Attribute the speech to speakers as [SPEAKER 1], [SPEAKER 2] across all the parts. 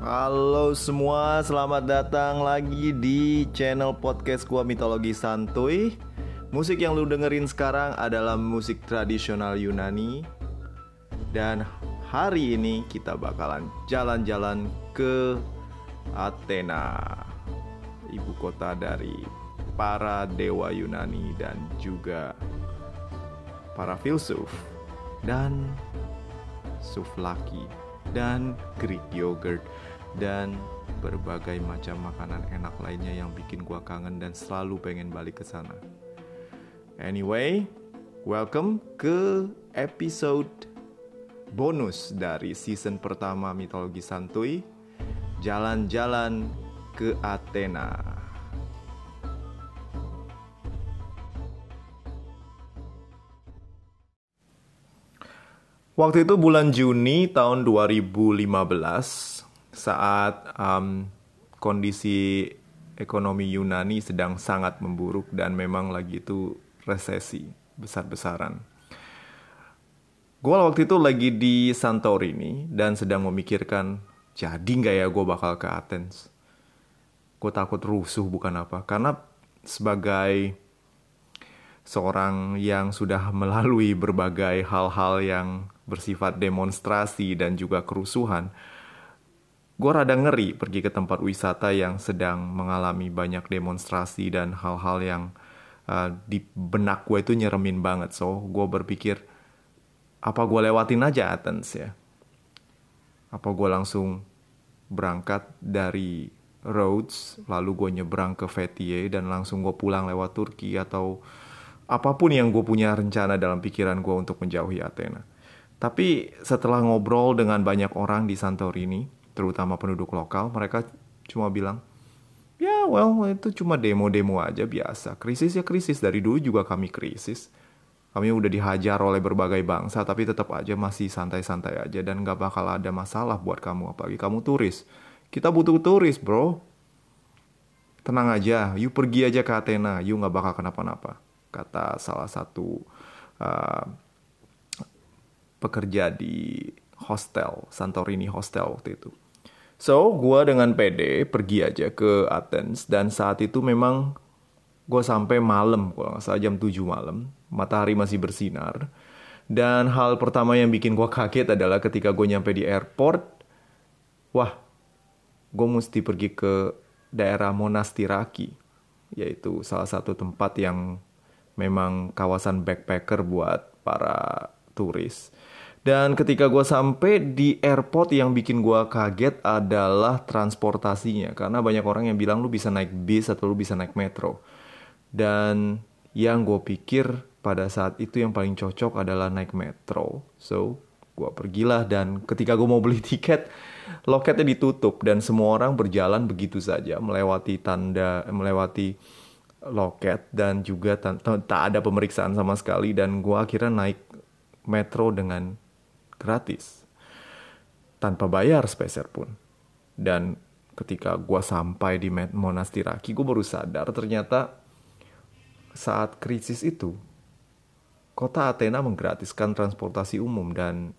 [SPEAKER 1] Halo semua, selamat datang lagi di channel podcast gua Mitologi Santuy. Musik yang lu dengerin sekarang adalah musik tradisional Yunani. Dan hari ini kita bakalan jalan-jalan ke Athena, ibu kota dari para dewa Yunani dan juga para filsuf dan suflaki dan Greek yogurt dan berbagai macam makanan enak lainnya yang bikin gua kangen dan selalu pengen balik ke sana. Anyway, welcome ke episode bonus dari season pertama Mitologi Santuy, Jalan-jalan ke Athena. Waktu itu bulan Juni tahun 2015 saat um, kondisi ekonomi Yunani sedang sangat memburuk dan memang lagi itu resesi besar-besaran. Gue waktu itu lagi di Santorini dan sedang memikirkan jadi nggak ya gue bakal ke Athens. Gue takut rusuh bukan apa karena sebagai seorang yang sudah melalui berbagai hal-hal yang bersifat demonstrasi dan juga kerusuhan, gue rada ngeri pergi ke tempat wisata yang sedang mengalami banyak demonstrasi dan hal-hal yang uh, di benak gue itu nyeremin banget. So, gue berpikir, apa gue lewatin aja Athens ya? Apa gue langsung berangkat dari Rhodes, lalu gue nyebrang ke Fethiye dan langsung gue pulang lewat Turki atau apa pun yang gue punya rencana dalam pikiran gue untuk menjauhi Athena. Tapi setelah ngobrol dengan banyak orang di Santorini, terutama penduduk lokal, mereka cuma bilang, ya well itu cuma demo-demo aja biasa. Krisis ya krisis, dari dulu juga kami krisis. Kami udah dihajar oleh berbagai bangsa, tapi tetap aja masih santai-santai aja dan gak bakal ada masalah buat kamu, apalagi kamu turis. Kita butuh turis, bro. Tenang aja, you pergi aja ke Athena, you gak bakal kenapa-napa. Kata salah satu uh, pekerja di hostel, Santorini Hostel waktu itu. So, gue dengan PD pergi aja ke Athens dan saat itu memang gue sampai malam, kalau nggak salah jam 7 malam, matahari masih bersinar. Dan hal pertama yang bikin gue kaget adalah ketika gue nyampe di airport, wah, gue mesti pergi ke daerah Monastiraki, yaitu salah satu tempat yang memang kawasan backpacker buat para turis. Dan ketika gue sampai di airport yang bikin gue kaget adalah transportasinya. Karena banyak orang yang bilang lu bisa naik bis atau lu bisa naik metro. Dan yang gue pikir pada saat itu yang paling cocok adalah naik metro. So, gue pergilah dan ketika gue mau beli tiket, loketnya ditutup dan semua orang berjalan begitu saja melewati tanda, melewati loket dan juga tak ada pemeriksaan sama sekali dan gue akhirnya naik metro dengan gratis tanpa bayar speser pun. Dan ketika gue sampai di Monastiraki gue baru sadar ternyata saat krisis itu kota Athena menggratiskan transportasi umum. Dan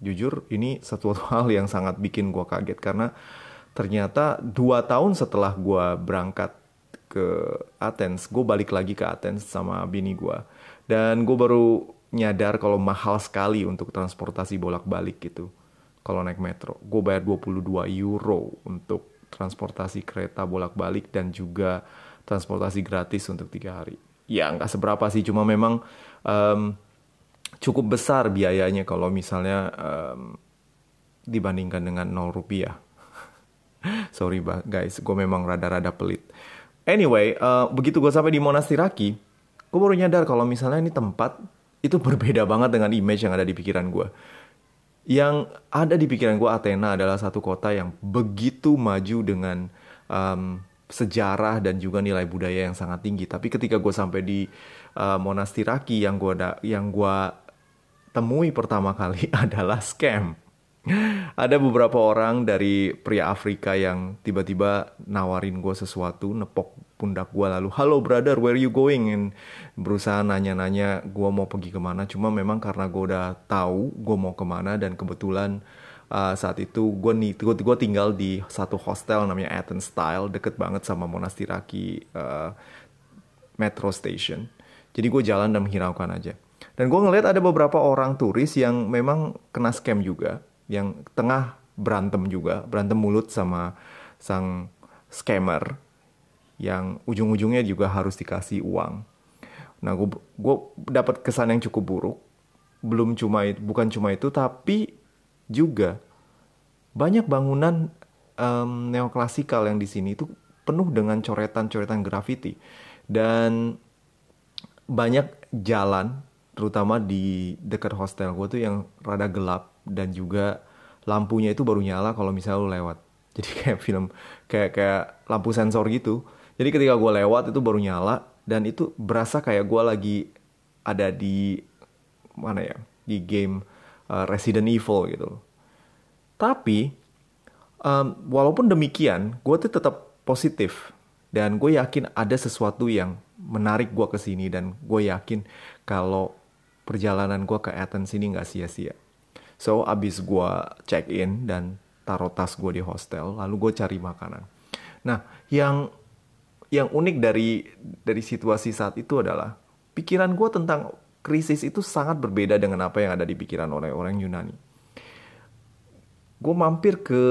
[SPEAKER 1] jujur ini satu hal yang sangat bikin gue kaget karena ternyata dua tahun setelah gue berangkat ke Athens gue balik lagi ke Athens sama bini gue dan gue baru nyadar kalau mahal sekali untuk transportasi bolak-balik gitu. Kalau naik metro, gue bayar 22 euro untuk transportasi kereta bolak-balik dan juga transportasi gratis untuk tiga hari. Ya nggak seberapa sih, cuma memang um, cukup besar biayanya kalau misalnya um, dibandingkan dengan 0 rupiah. Sorry guys, gue memang rada-rada pelit. Anyway, uh, begitu gue sampai di Monastiraki, gue baru nyadar kalau misalnya ini tempat itu berbeda banget dengan image yang ada di pikiran gue. Yang ada di pikiran gue Athena adalah satu kota yang begitu maju dengan um, sejarah dan juga nilai budaya yang sangat tinggi. Tapi ketika gue sampai di uh, Monastiraki yang gue yang gue temui pertama kali adalah scam. Ada beberapa orang dari pria Afrika yang tiba-tiba nawarin gue sesuatu, nepok pundak gue lalu, halo brother, where you going? And berusaha nanya-nanya gue mau pergi ke mana. Cuma memang karena gue udah tahu gue mau ke mana dan kebetulan uh, saat itu gue nih gue tinggal di satu hostel namanya Athens Style deket banget sama Monastiraki uh, metro station jadi gue jalan dan menghiraukan aja dan gue ngeliat ada beberapa orang turis yang memang kena scam juga yang tengah berantem juga berantem mulut sama sang scammer yang ujung-ujungnya juga harus dikasih uang. Nah gue gue dapat kesan yang cukup buruk. Belum cuma bukan cuma itu tapi juga banyak bangunan um, neoklasikal yang di sini itu penuh dengan coretan-coretan grafiti. Dan banyak jalan terutama di dekat hostel gue tuh yang rada gelap dan juga lampunya itu baru nyala kalau misalnya lu lewat. Jadi kayak film kayak kayak lampu sensor gitu jadi ketika gue lewat itu baru nyala dan itu berasa kayak gue lagi ada di mana ya di game uh, Resident Evil gitu tapi um, walaupun demikian, gue tuh tetap positif dan gue yakin ada sesuatu yang menarik gue ke sini dan gue yakin kalau perjalanan gue ke Athens ini nggak sia-sia. So abis gue check in dan taruh tas gue di hostel, lalu gue cari makanan. Nah, yang yang unik dari dari situasi saat itu adalah pikiran gue tentang krisis itu sangat berbeda dengan apa yang ada di pikiran oleh orang Yunani. Gue mampir ke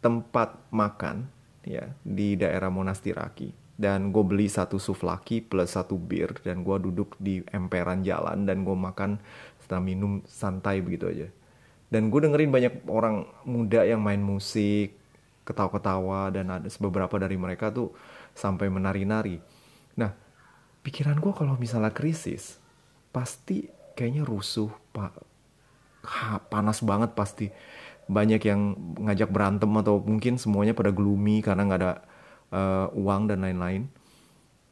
[SPEAKER 1] tempat makan ya di daerah Monastiraki dan gue beli satu suflaki plus satu bir dan gue duduk di emperan jalan dan gue makan setelah minum santai begitu aja. Dan gue dengerin banyak orang muda yang main musik ketawa-ketawa dan ada beberapa dari mereka tuh sampai menari-nari nah pikiran gue kalau misalnya krisis pasti kayaknya rusuh pak panas banget pasti banyak yang ngajak berantem atau mungkin semuanya pada gloomy karena nggak ada uh, uang dan lain-lain.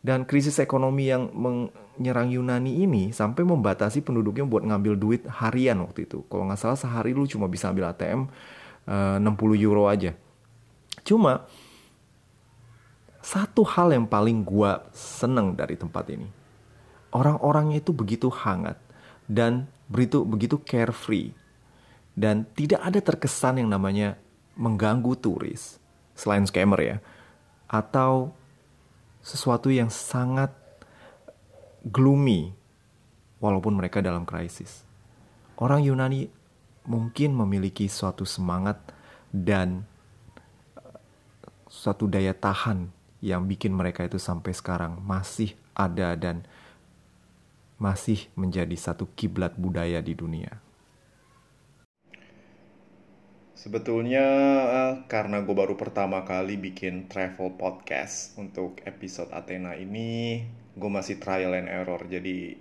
[SPEAKER 1] Dan krisis ekonomi yang menyerang Yunani ini sampai membatasi penduduknya buat ngambil duit harian waktu itu. Kalau nggak salah sehari lu cuma bisa ambil ATM uh, 60 euro aja. Cuma satu hal yang paling gua seneng dari tempat ini. Orang-orangnya itu begitu hangat dan begitu begitu carefree dan tidak ada terkesan yang namanya mengganggu turis selain scammer ya atau sesuatu yang sangat gloomy walaupun mereka dalam krisis. Orang Yunani mungkin memiliki suatu semangat dan uh, suatu daya tahan yang bikin mereka itu sampai sekarang masih ada dan masih menjadi satu kiblat budaya di dunia. Sebetulnya eh, karena gue baru pertama kali bikin travel podcast untuk episode Athena ini, gue masih trial and error. Jadi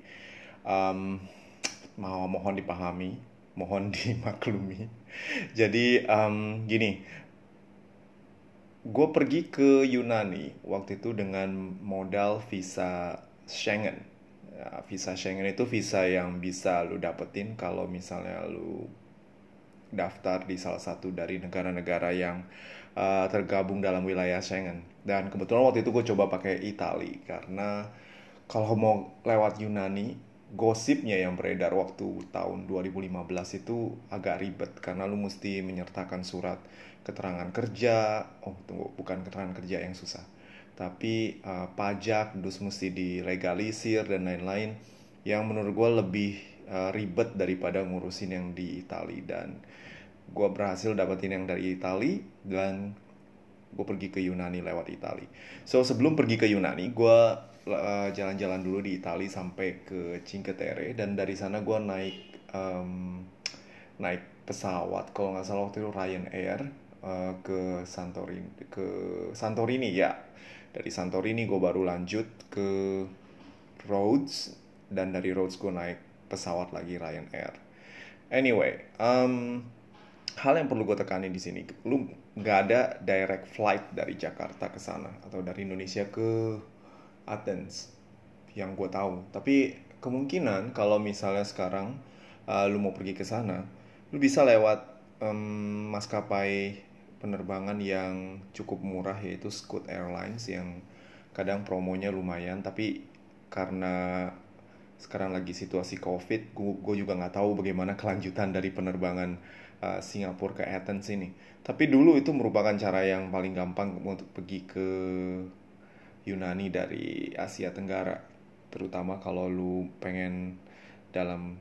[SPEAKER 1] um, mau mohon dipahami, mohon dimaklumi. Jadi um, gini, gue pergi ke Yunani waktu itu dengan modal visa Schengen. Ya, visa Schengen itu visa yang bisa lu dapetin kalau misalnya lu daftar di salah satu dari negara-negara yang uh, tergabung dalam wilayah Schengen. Dan kebetulan waktu itu gue coba pakai Itali karena kalau mau lewat Yunani, gosipnya yang beredar waktu tahun 2015 itu agak ribet karena lu mesti menyertakan surat keterangan kerja. Oh, tunggu, bukan keterangan kerja yang susah. Tapi uh, pajak, dus mesti dilegalisir dan lain-lain yang menurut gue lebih uh, ribet daripada ngurusin yang di Itali dan gue berhasil dapetin yang dari Itali dan gue pergi ke Yunani lewat Itali. So sebelum pergi ke Yunani, gue jalan-jalan dulu di Itali sampai ke Cinque Terre dan dari sana gue naik um, naik pesawat kalau nggak salah waktu itu Ryanair uh, ke Santorini ke Santorini ya dari Santorini gue baru lanjut ke Rhodes dan dari Rhodes gue naik pesawat lagi Ryanair. Anyway, um, hal yang perlu gue tekani di sini, lu nggak ada direct flight dari Jakarta ke sana atau dari Indonesia ke Athens yang gue tahu. Tapi kemungkinan kalau misalnya sekarang uh, lu mau pergi ke sana, lu bisa lewat um, maskapai penerbangan yang cukup murah yaitu Scoot Airlines yang kadang promonya lumayan tapi karena sekarang lagi situasi covid gue juga nggak tahu bagaimana kelanjutan dari penerbangan uh, Singapura ke Athens ini tapi dulu itu merupakan cara yang paling gampang untuk pergi ke Yunani dari Asia Tenggara terutama kalau lu pengen dalam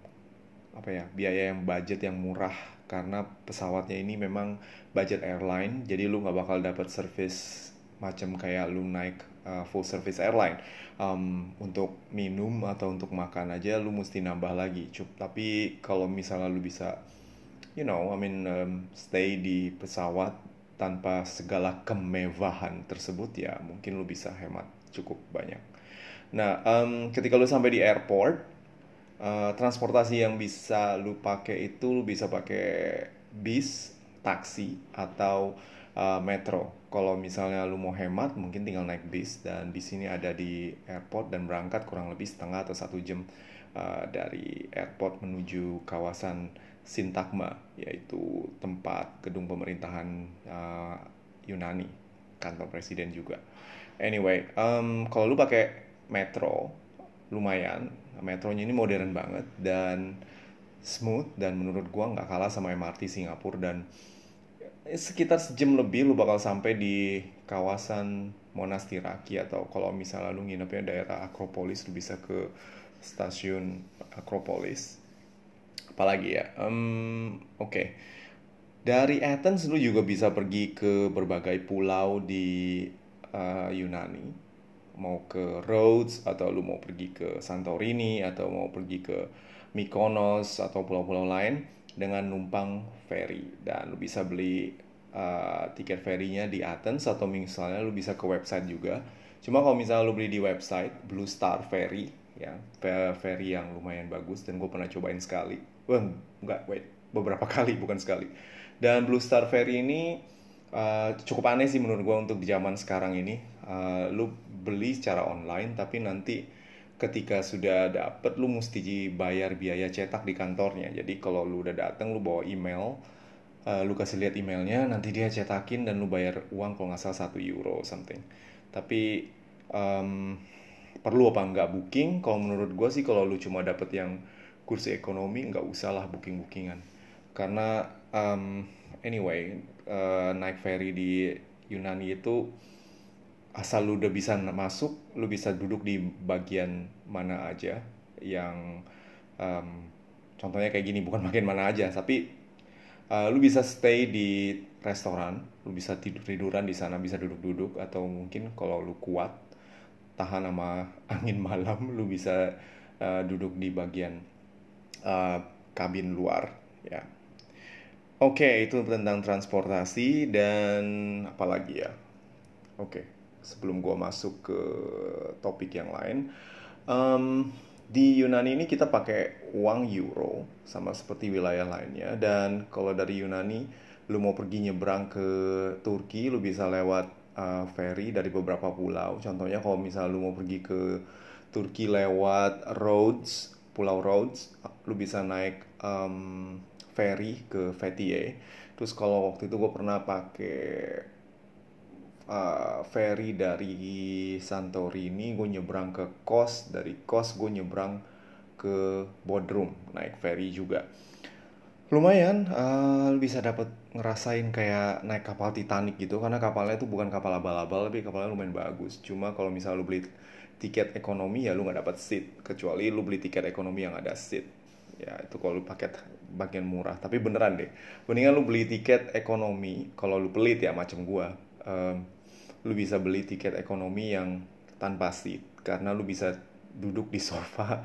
[SPEAKER 1] apa ya biaya yang budget yang murah karena pesawatnya ini memang budget airline jadi lu nggak bakal dapat service macam kayak lu naik uh, full service airline. Um, untuk minum atau untuk makan aja lu mesti nambah lagi cup. Tapi kalau misalnya lu bisa you know I mean um, stay di pesawat tanpa segala kemewahan tersebut ya mungkin lu bisa hemat cukup banyak nah um, ketika lu sampai di airport uh, transportasi yang bisa lu pakai itu lu bisa pakai bis taksi atau uh, metro. Kalau misalnya lu mau hemat, mungkin tinggal naik bis dan di sini ada di airport dan berangkat kurang lebih setengah atau satu jam uh, dari airport menuju kawasan Sintagma, yaitu tempat gedung pemerintahan uh, Yunani, kantor presiden juga. Anyway, um, kalau lu pakai metro, lumayan. Metronya ini modern banget dan smooth dan menurut gua nggak kalah sama MRT Singapura dan sekitar sejam lebih lu bakal sampai di kawasan Monastiraki atau kalau misalnya lu nginepnya daerah Akropolis lu bisa ke stasiun Akropolis apalagi ya um, oke okay. dari Athens lu juga bisa pergi ke berbagai pulau di uh, Yunani mau ke Rhodes atau lu mau pergi ke Santorini atau mau pergi ke Mykonos atau pulau-pulau lain dengan numpang ferry dan lu bisa beli uh, tiket ferinya di Athens atau misalnya lu bisa ke website juga. Cuma kalau misalnya lu beli di website Blue Star Ferry ya ferry yang lumayan bagus dan gue pernah cobain sekali. Wah enggak wait beberapa kali bukan sekali. Dan Blue Star Ferry ini uh, cukup aneh sih menurut gue untuk di zaman sekarang ini. Uh, lu beli secara online tapi nanti ketika sudah dapet lu mesti bayar biaya cetak di kantornya jadi kalau lu udah dateng lu bawa email uh, lu kasih lihat emailnya nanti dia cetakin dan lu bayar uang kalau nggak salah satu euro something tapi um, perlu apa nggak booking kalau menurut gue sih kalau lu cuma dapet yang kursi ekonomi nggak usah lah booking bookingan karena um, anyway uh, naik ferry di Yunani itu asal lu udah bisa masuk lu bisa duduk di bagian mana aja yang um, contohnya kayak gini bukan bagian mana aja tapi uh, lu bisa stay di restoran lu bisa tidur tiduran di sana bisa duduk duduk atau mungkin kalau lu kuat tahan sama angin malam lu bisa uh, duduk di bagian uh, kabin luar ya. Oke okay, itu tentang transportasi dan apalagi ya? Oke okay sebelum gue masuk ke topik yang lain um, di Yunani ini kita pakai uang euro sama seperti wilayah lainnya. Dan kalau dari Yunani lu mau pergi nyebrang ke Turki lu bisa lewat uh, ferry dari beberapa pulau. Contohnya kalau misalnya lu mau pergi ke Turki lewat Rhodes Pulau Rhodes lu bisa naik um, ferry ke Fethiye. Terus kalau waktu itu gue pernah pakai uh, ferry dari Santorini gue nyebrang ke Kos dari Kos gue nyebrang ke Bodrum naik ferry juga. Lumayan uh, bisa dapat ngerasain kayak naik kapal Titanic gitu karena kapalnya itu bukan kapal abal-abal tapi kapalnya lumayan bagus. Cuma kalau misalnya lu beli tiket ekonomi ya lu nggak dapat seat kecuali lu beli tiket ekonomi yang ada seat ya itu kalau lu paket bagian murah. Tapi beneran deh mendingan lu beli tiket ekonomi. Kalau lu pelit ya macam gua um, lu bisa beli tiket ekonomi yang tanpa seat. Karena lu bisa duduk di sofa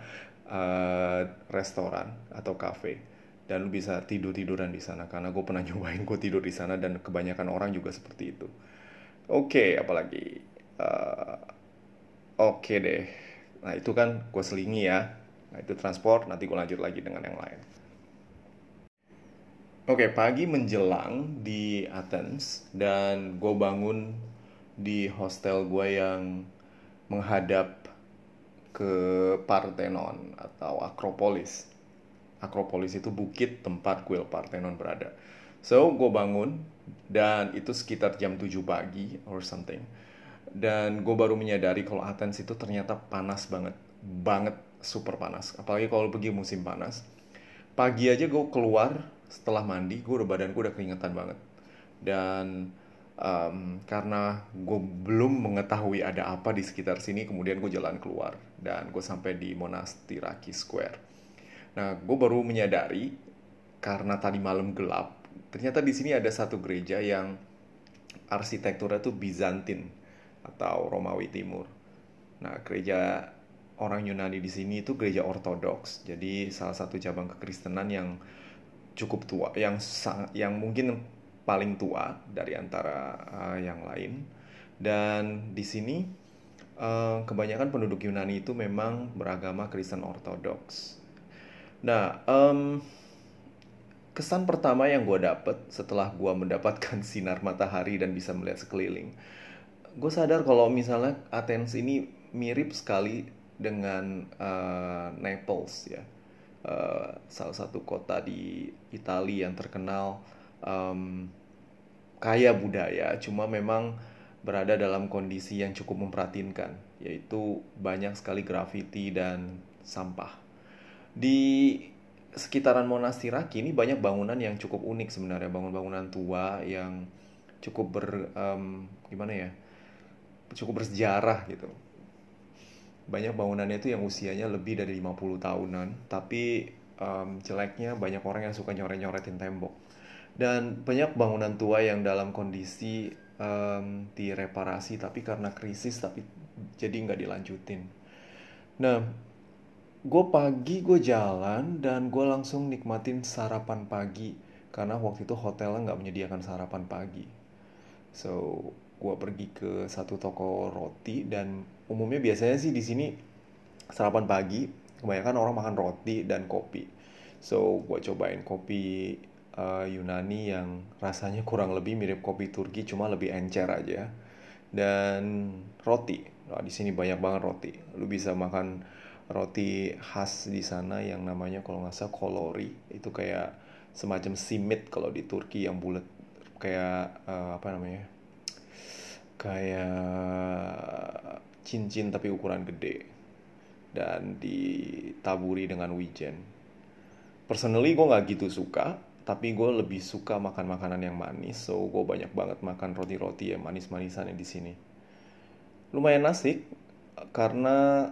[SPEAKER 1] uh, restoran atau cafe dan lu bisa tidur tiduran di sana. Karena gue pernah nyobain gue tidur di sana dan kebanyakan orang juga seperti itu. Oke okay, apalagi? Uh, oke okay deh. Nah itu kan gue selingi ya nah itu transport nanti gue lanjut lagi dengan yang lain Oke, okay, pagi menjelang di Athens dan gue bangun di hostel gue yang menghadap ke Parthenon atau Akropolis. Akropolis itu bukit tempat kuil Parthenon berada. So, gue bangun dan itu sekitar jam 7 pagi or something. Dan gue baru menyadari kalau Athens itu ternyata panas banget. Banget. Super panas. Apalagi kalau pergi musim panas. Pagi aja gue keluar setelah mandi gue udah badan gue udah keringetan banget. Dan um, karena gue belum mengetahui ada apa di sekitar sini kemudian gue jalan keluar dan gue sampai di Monastiraki Square. Nah gue baru menyadari karena tadi malam gelap ternyata di sini ada satu gereja yang arsitekturnya tuh Bizantin atau Romawi Timur. Nah gereja orang Yunani di sini itu gereja ortodoks. Jadi salah satu cabang kekristenan yang cukup tua, yang sang, yang mungkin paling tua dari antara uh, yang lain. Dan di sini uh, kebanyakan penduduk Yunani itu memang beragama Kristen ortodoks. Nah, um, kesan pertama yang gue dapet setelah gue mendapatkan sinar matahari dan bisa melihat sekeliling, gue sadar kalau misalnya Athens ini mirip sekali dengan uh, Naples ya. Uh, salah satu kota di Italia yang terkenal um, kaya budaya cuma memang berada dalam kondisi yang cukup memprihatinkan yaitu banyak sekali grafiti dan sampah. Di sekitaran Monastiraki ini banyak bangunan yang cukup unik sebenarnya bangunan-bangunan tua yang cukup ber um, gimana ya cukup bersejarah gitu banyak bangunannya itu yang usianya lebih dari 50 tahunan tapi um, jeleknya banyak orang yang suka nyoret-nyoretin tembok. Dan banyak bangunan tua yang dalam kondisi um, direparasi tapi karena krisis tapi jadi nggak dilanjutin. Nah gue pagi gue jalan dan gue langsung nikmatin sarapan pagi karena waktu itu hotelnya nggak menyediakan sarapan pagi. So gue pergi ke satu toko roti dan umumnya biasanya sih di sini sarapan pagi kebanyakan orang makan roti dan kopi. So gue cobain kopi uh, Yunani yang rasanya kurang lebih mirip kopi Turki cuma lebih encer aja. Dan roti. Nah, di sini banyak banget roti. Lu bisa makan roti khas di sana yang namanya kalau nggak salah kolori. Itu kayak semacam simit kalau di Turki yang bulat kayak uh, apa namanya? Kayak cincin tapi ukuran gede dan ditaburi dengan wijen. Personally gue nggak gitu suka, tapi gue lebih suka makan makanan yang manis, so gue banyak banget makan roti-roti yang manis-manisan di sini. Lumayan asik karena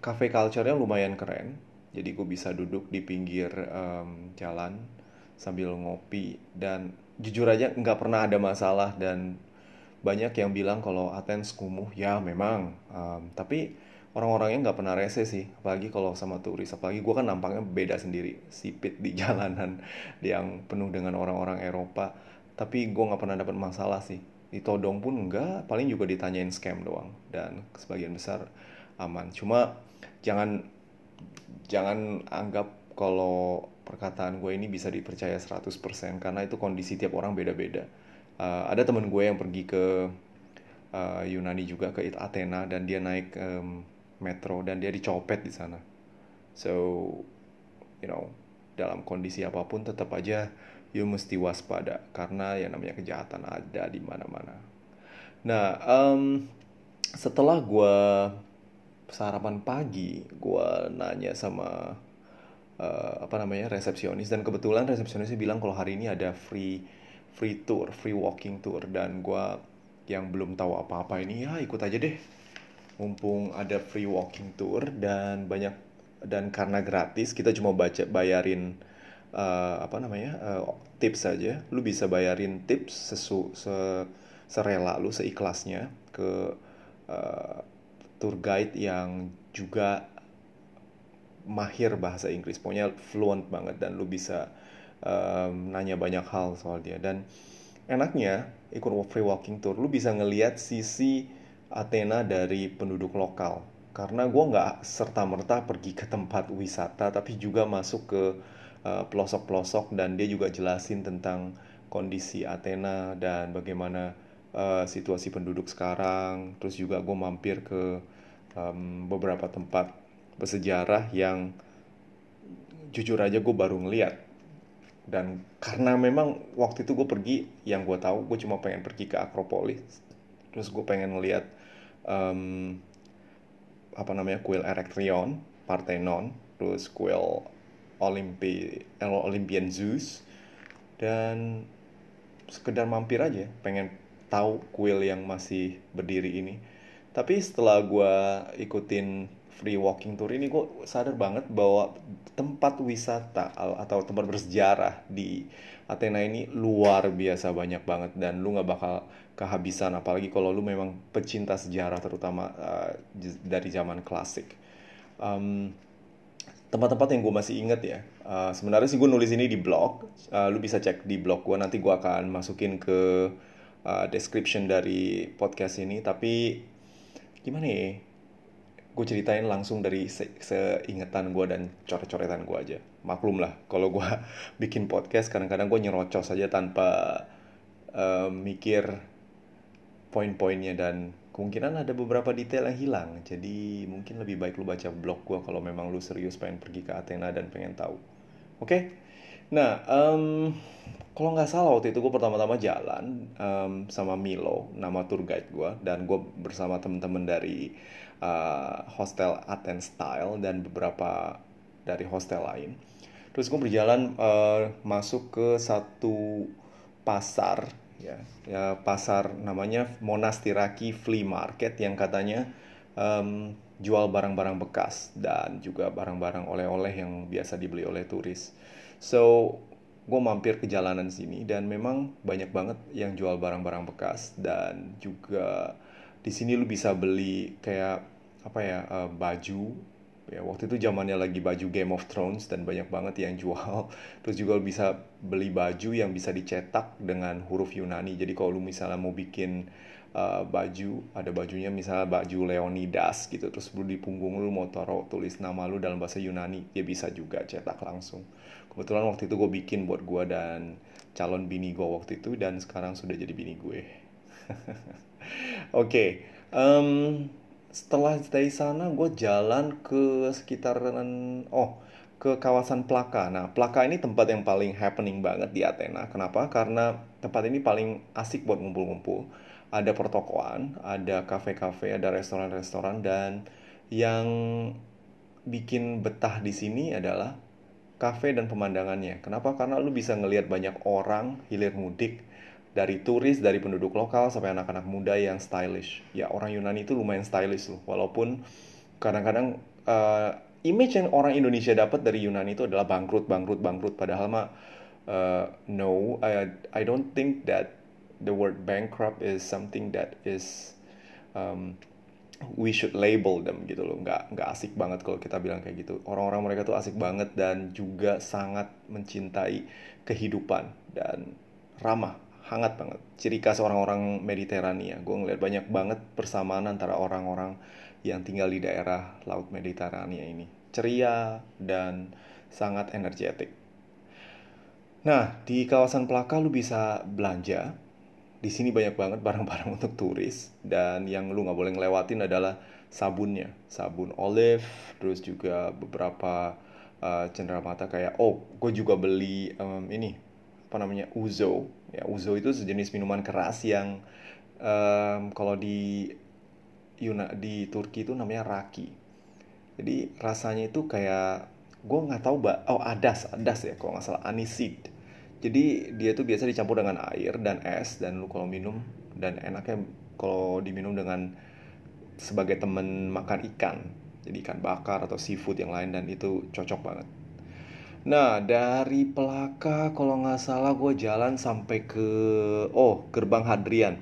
[SPEAKER 1] cafe culture-nya lumayan keren, jadi gue bisa duduk di pinggir um, jalan sambil ngopi dan jujur aja nggak pernah ada masalah dan banyak yang bilang kalau Athens kumuh. Ya memang. Um, tapi orang-orangnya nggak pernah rese sih. Apalagi kalau sama turis. Apalagi gue kan nampaknya beda sendiri. Sipit di jalanan yang penuh dengan orang-orang Eropa. Tapi gue nggak pernah dapat masalah sih. Ditodong pun enggak paling juga ditanyain scam doang. Dan sebagian besar aman. Cuma jangan jangan anggap kalau perkataan gue ini bisa dipercaya 100% karena itu kondisi tiap orang beda-beda uh, ada temen gue yang pergi ke uh, Yunani juga ke Athena dan dia naik um, metro dan dia dicopet di sana. So you know dalam kondisi apa pun tetap aja you mesti waspada karena yang namanya kejahatan ada di mana-mana. Nah um, setelah gue sarapan pagi gue nanya sama uh, apa namanya resepsionis dan kebetulan resepsionisnya bilang kalau hari ini ada free free tour, free walking tour dan gue yang belum tahu apa-apa ini ya ikut aja deh. Mumpung ada free walking tour dan banyak dan karena gratis kita cuma baca bayarin uh, apa namanya uh, tips saja. Lu bisa bayarin tips sesu se serela lu seikhlasnya ke uh, tour guide yang juga mahir bahasa Inggris, pokoknya fluent banget dan lu bisa um, nanya banyak hal soal dia. Dan enaknya ikut free walking tour lu bisa ngeliat sisi Athena dari penduduk lokal. Karena gue nggak serta merta pergi ke tempat wisata tapi juga masuk ke uh, pelosok-pelosok dan dia juga jelasin tentang kondisi Athena dan bagaimana uh, situasi penduduk sekarang. Terus juga gue mampir ke um, beberapa tempat bersejarah yang jujur aja gue baru ngeliat dan karena memang waktu itu gue pergi yang gue tahu gue cuma pengen pergi ke Akropolis. Terus gue pengen ngeliat um, apa namanya kuil Erectrion Parthenon terus kuil Olympi Olympian Zeus. Dan sekedar mampir aja pengen tahu kuil yang masih berdiri ini. Tapi setelah gue ikutin free walking tour ini gue sadar banget bahwa tempat wisata atau tempat bersejarah di Athena ini luar biasa banyak banget dan lu nggak bakal kehabisan apalagi kalau lu memang pecinta sejarah terutama uh, dari zaman klasik. Um, tempat-tempat yang gue masih inget ya uh, sebenarnya sih gue nulis ini di blog uh, lu bisa cek di blog gue nanti gue akan masukin ke uh, description dari podcast ini tapi gimana ya gue ceritain langsung dari se seingetan gue dan coret-coretan gue aja. Maklum lah kalau gue bikin podcast kadang-kadang gue nyerocos saja tanpa uh, mikir poin-poinnya dan kemungkinan ada beberapa detail yang hilang. Jadi mungkin lebih baik lu baca blog gue kalau memang lu serius pengen pergi ke Athena dan pengen tahu. Oke? Okay? nah um, kalau nggak salah waktu itu gue pertama-tama jalan um, sama Milo nama tour guide gue dan gue bersama temen-temen dari uh, hostel Athens Style dan beberapa dari hostel lain. Terus gue berjalan uh, masuk ke satu pasar ya, ya pasar namanya Monastiraki Flea Market yang katanya um, jual barang-barang bekas dan juga barang-barang oleh-oleh yang biasa dibeli oleh turis. So gue mampir ke jalanan sini dan memang banyak banget yang jual barang-barang bekas dan juga di sini lu bisa beli kayak apa ya uh, baju. Ya waktu itu zamannya lagi baju Game of Thrones dan banyak banget yang jual. Terus juga bisa beli baju yang bisa dicetak dengan huruf Yunani. Jadi kalau lu misalnya mau bikin uh, baju ada bajunya misalnya baju Leonidas gitu. Terus lu di punggung lu mau taruh tulis nama lu dalam bahasa Yunani dia bisa juga cetak langsung. Kebetulan waktu itu gue bikin buat gue dan calon bini gue waktu itu dan sekarang sudah jadi bini gue oke okay. um, setelah dari sana gue jalan ke sekitaran oh ke kawasan Plaka. Nah, Plaka ini tempat yang paling happening banget di Athena. Kenapa? Karena tempat ini paling asik buat ngumpul-ngumpul. Ada pertokoan, ada kafe-kafe, ada restoran-restoran dan yang bikin betah di sini adalah kafe dan pemandangannya. Kenapa? Karena lu bisa ngelihat banyak orang hilir mudik dari turis, dari penduduk lokal sampai anak-anak muda yang stylish. Ya orang Yunani itu lumayan stylish loh, walaupun kadang-kadang uh, image yang orang Indonesia dapat dari Yunani itu adalah bangkrut, bangkrut, bangkrut. Padahal mah uh, no, I I don't think that the word bankrupt is something that is um, we should label them gitu loh nggak nggak asik banget kalau kita bilang kayak gitu orang-orang mereka tuh asik banget dan juga sangat mencintai kehidupan dan ramah hangat banget. Ciri khas orang-orang Mediterania. Gue ngeliat banyak banget persamaan antara orang-orang yang tinggal di daerah laut Mediterania ini. Ceria dan sangat energetik. Nah di kawasan Plaka lu bisa belanja. Di sini banyak banget barang-barang untuk turis. Dan yang lu nggak boleh ngelewatin adalah sabunnya. Sabun olive terus juga beberapa uh, cenderamata kayak oh gue juga beli um, ini apa namanya uzo ya uzo itu sejenis minuman keras yang um, kalau di Yuna di Turki itu namanya raki. Jadi rasanya itu kayak gue nggak tahu mbak oh adas adas ya kalau nggak salah anisid. Jadi dia tuh biasa dicampur dengan air dan es dan lu kalau minum dan enaknya kalau diminum dengan sebagai temen makan ikan. Jadi ikan bakar atau seafood yang lain dan itu cocok banget Nah, dari Pelaka kalau nggak salah gue jalan sampai ke oh gerbang Hadrian.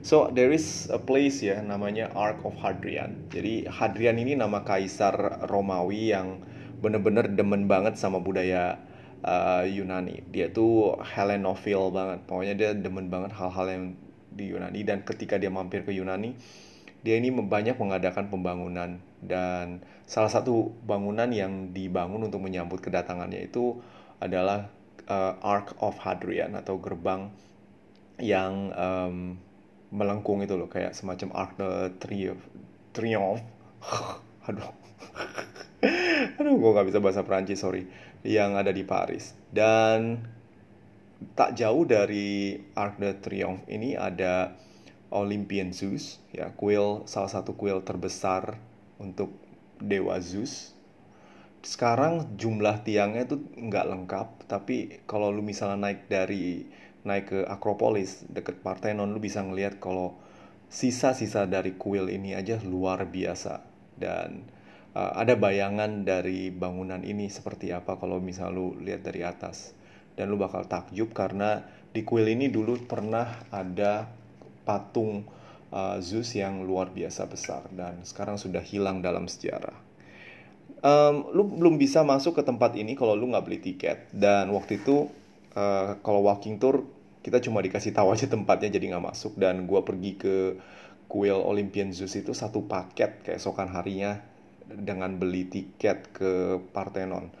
[SPEAKER 1] So there is a place ya namanya Ark of Hadrian. Jadi Hadrian ini nama kaisar Romawi yang bener-bener demen banget sama budaya uh, Yunani. Dia tuh Helenophile banget. Pokoknya dia demen banget hal-hal yang di Yunani dan ketika dia mampir ke Yunani, dia ini banyak mengadakan pembangunan dan salah satu bangunan yang dibangun untuk menyambut kedatangannya itu adalah uh, Ark of Hadrian atau gerbang yang um, melengkung itu loh kayak semacam Arc de. Triomphe. Aduh. Aduh, gue gak bisa bahasa Perancis, sorry. Yang ada di Paris. Dan tak jauh dari Arc de Triomphe ini ada Olympian Zeus, ya kuil salah satu kuil terbesar untuk dewa Zeus. Sekarang jumlah tiangnya itu nggak lengkap, tapi kalau lu misalnya naik dari naik ke Akropolis deket Parthenon, lu bisa ngelihat kalau sisa-sisa dari kuil ini aja luar biasa. Dan uh, ada bayangan dari bangunan ini seperti apa kalau misal lu lihat dari atas. Dan lu bakal takjub karena di kuil ini dulu pernah ada patung uh, Zeus yang luar biasa besar dan sekarang sudah hilang dalam sejarah. Um, lu belum bisa masuk ke tempat ini kalau lu nggak beli tiket. Dan waktu itu uh, kalau walking tour kita cuma dikasih tahu aja tempatnya jadi nggak masuk. Dan gua pergi ke kuil Olympian Zeus itu satu paket keesokan harinya dengan beli tiket ke Parthenon.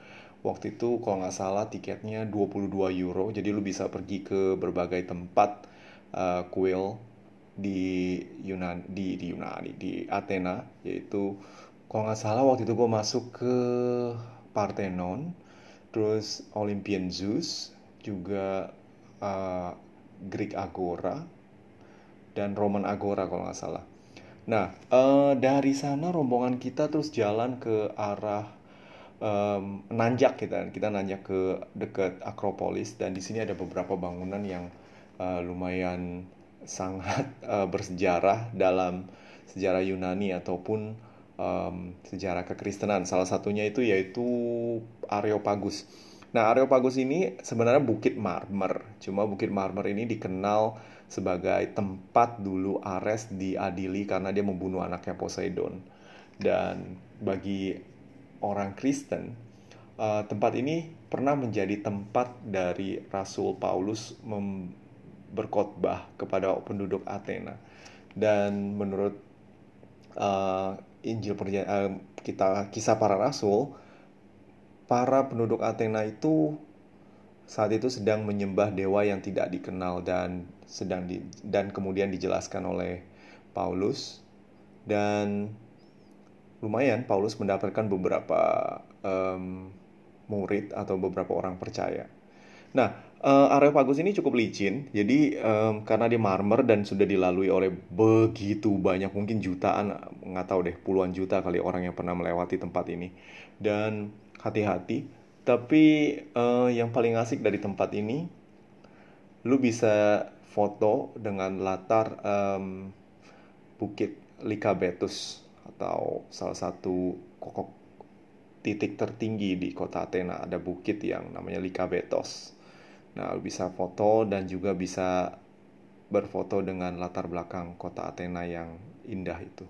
[SPEAKER 1] Waktu itu kalau nggak salah tiketnya 22 euro. Jadi lu bisa pergi ke berbagai tempat uh, kuil di Yunan di di Yunani di Athena yaitu kalau nggak salah waktu itu gue masuk ke Parthenon terus Olympian Zeus juga uh, Greek Agora dan Roman Agora kalau nggak salah. Nah uh, dari sana rombongan kita terus jalan ke arah um, nanjak kita kita nanjak ke dekat Akropolis dan di sini ada beberapa bangunan yang uh, lumayan sangat uh, bersejarah dalam sejarah Yunani ataupun um, sejarah kekristenan. Salah satunya itu yaitu Areopagus. Nah, Areopagus ini sebenarnya Bukit Marmer. Cuma Bukit Marmer ini dikenal sebagai tempat dulu Ares diadili karena dia membunuh anaknya Poseidon. Dan bagi orang Kristen, uh, tempat ini pernah menjadi tempat dari Rasul Paulus berkhotbah kepada penduduk Athena. Dan menurut uh, Injil perjanjian uh, kita kisah para rasul, para penduduk Athena itu saat itu sedang menyembah dewa yang tidak dikenal dan sedang di, dan kemudian dijelaskan oleh Paulus dan lumayan Paulus mendapatkan beberapa um, murid atau beberapa orang percaya. Nah, uh, Areopagus ini cukup licin, jadi um, karena dia marmer dan sudah dilalui oleh begitu banyak, mungkin jutaan, nggak tahu deh, puluhan juta kali orang yang pernah melewati tempat ini. Dan hati-hati, tapi uh, yang paling asik dari tempat ini, lu bisa foto dengan latar um, bukit Likabetus atau salah satu kokok titik tertinggi di kota Athena ada bukit yang namanya Likabetos Nah, bisa foto dan juga bisa berfoto dengan latar belakang kota Athena yang indah itu.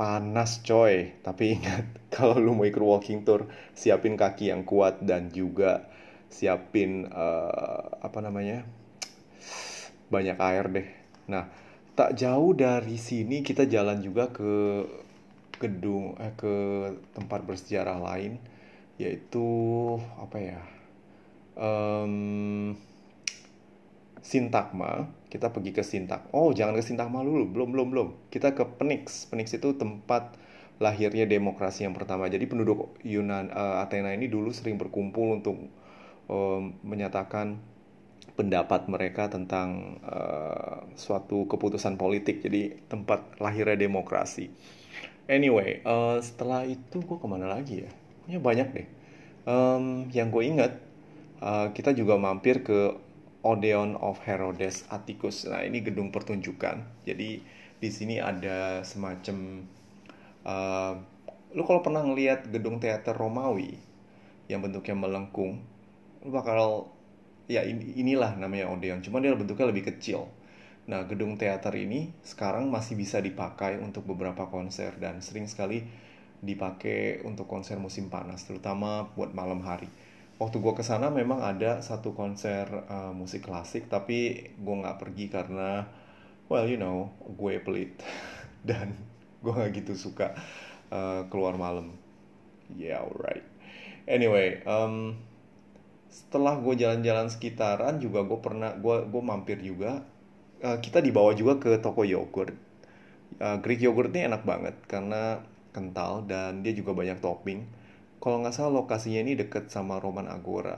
[SPEAKER 1] Panas coy, tapi ingat kalau lu mau ikut walking tour, siapin kaki yang kuat dan juga siapin uh, apa namanya? banyak air deh. Nah, tak jauh dari sini kita jalan juga ke gedung eh, ke tempat bersejarah lain yaitu apa ya? Um, Sintagma, kita pergi ke Sintak. Oh, jangan ke Sintagma dulu, belum belum belum. Kita ke Penix. Penix itu tempat lahirnya demokrasi yang pertama. Jadi penduduk Yunan uh, Athena ini dulu sering berkumpul untuk um, menyatakan pendapat mereka tentang uh, suatu keputusan politik. Jadi tempat lahirnya demokrasi. Anyway, uh, setelah itu gue ke mana lagi ya? Punya banyak deh. Um, yang gue ingat uh, kita juga mampir ke Odeon of Herodes Atticus. Nah, ini gedung pertunjukan. Jadi di sini ada semacam uh, lu kalau pernah ngelihat gedung teater Romawi yang bentuknya melengkung, lu bakal ya inilah namanya Odeon. Cuma dia bentuknya lebih kecil. Nah, gedung teater ini sekarang masih bisa dipakai untuk beberapa konser dan sering sekali dipakai untuk konser musim panas, terutama buat malam hari waktu gue ke sana memang ada satu konser uh, musik klasik tapi gue nggak pergi karena well you know gue pelit. Dan gue nggak gitu suka uh, keluar malam. Yeah alright. Anyway um, setelah gue jalan-jalan sekitaran juga gue pernah gue gue mampir juga. Uh, kita dibawa juga ke toko yogurt. Uh, Greek yogurt ini enak banget karena kental dan dia juga banyak topping kalau nggak salah lokasinya ini deket sama Roman Agora.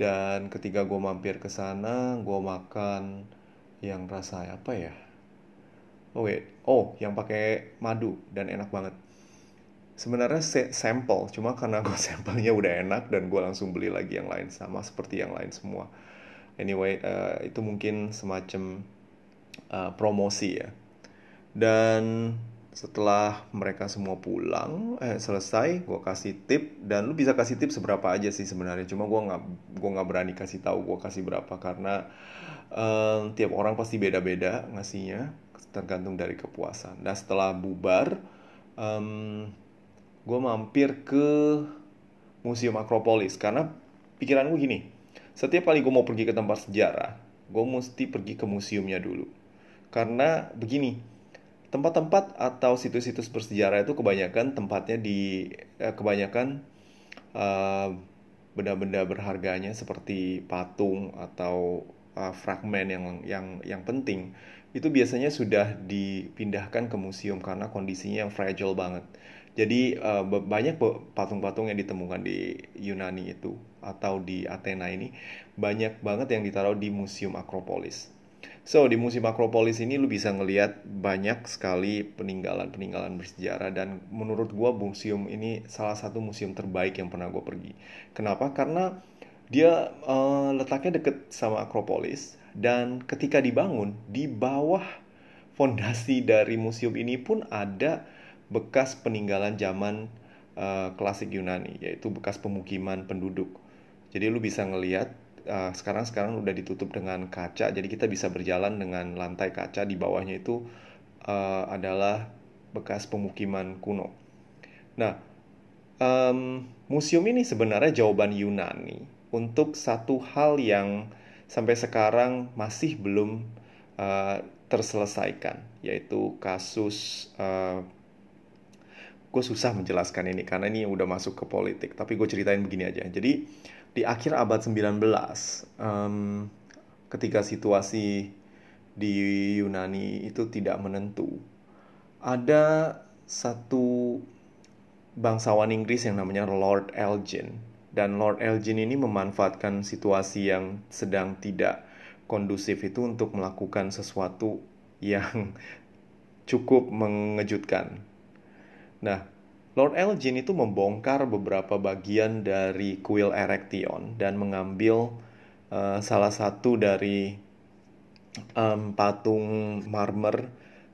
[SPEAKER 1] Dan ketika gue mampir ke sana gue makan yang rasa apa ya? Oh wait. Oh yang pakai madu dan enak banget. Sebenarnya sampel cuma karena gue sampelnya udah enak dan gue langsung beli lagi yang lain sama seperti yang lain semua. Anyway uh, itu mungkin semacam uh, promosi ya. Dan setelah mereka semua pulang eh selesai gue kasih tip. Dan lu bisa kasih tip seberapa aja sih sebenarnya. Cuma gue nggak gue nggak berani kasih tahu gue kasih berapa. Karena um, tiap orang pasti beda-beda ngasihnya tergantung dari kepuasan. Dan setelah bubar um, gue mampir ke museum Akropolis. Karena pikiran gue gini setiap kali gue mau pergi ke tempat sejarah gue mesti pergi ke museumnya dulu. Karena begini tempat-tempat atau situs-situs bersejarah itu kebanyakan tempatnya di eh, kebanyakan eh, benda-benda berharganya seperti patung atau uh, fragmen yang yang yang penting itu biasanya sudah dipindahkan ke museum karena kondisinya yang fragile banget. Jadi uh, banyak patung-patung yang ditemukan di Yunani itu atau di Athena ini banyak banget yang ditaruh di museum Akropolis. So, di Museum Akropolis ini lu bisa ngeliat banyak sekali peninggalan-peninggalan bersejarah dan menurut gua museum ini salah satu museum terbaik yang pernah gua pergi. Kenapa? Karena dia uh, letaknya deket sama Akropolis dan ketika dibangun di bawah fondasi dari museum ini pun ada bekas peninggalan zaman uh, klasik Yunani yaitu bekas pemukiman penduduk. Jadi lu bisa ngeliat uh, sekarang sekarang udah ditutup dengan kaca jadi kita bisa berjalan dengan lantai kaca di bawahnya itu uh, adalah bekas pemukiman kuno. Nah, um, museum ini sebenarnya jawaban Yunani untuk satu hal yang sampai sekarang masih belum uh, terselesaikan, yaitu kasus uh, gue susah menjelaskan ini karena ini udah masuk ke politik, tapi gue ceritain begini aja. Jadi di akhir abad 19 um, ketika situasi di Yunani itu tidak menentu ada satu bangsawan Inggris yang namanya Lord Elgin dan Lord Elgin ini memanfaatkan situasi yang sedang tidak kondusif itu untuk melakukan sesuatu yang cukup mengejutkan. Nah, Lord Elgin itu membongkar beberapa bagian dari kuil Erection dan mengambil uh, salah satu dari um, patung marmer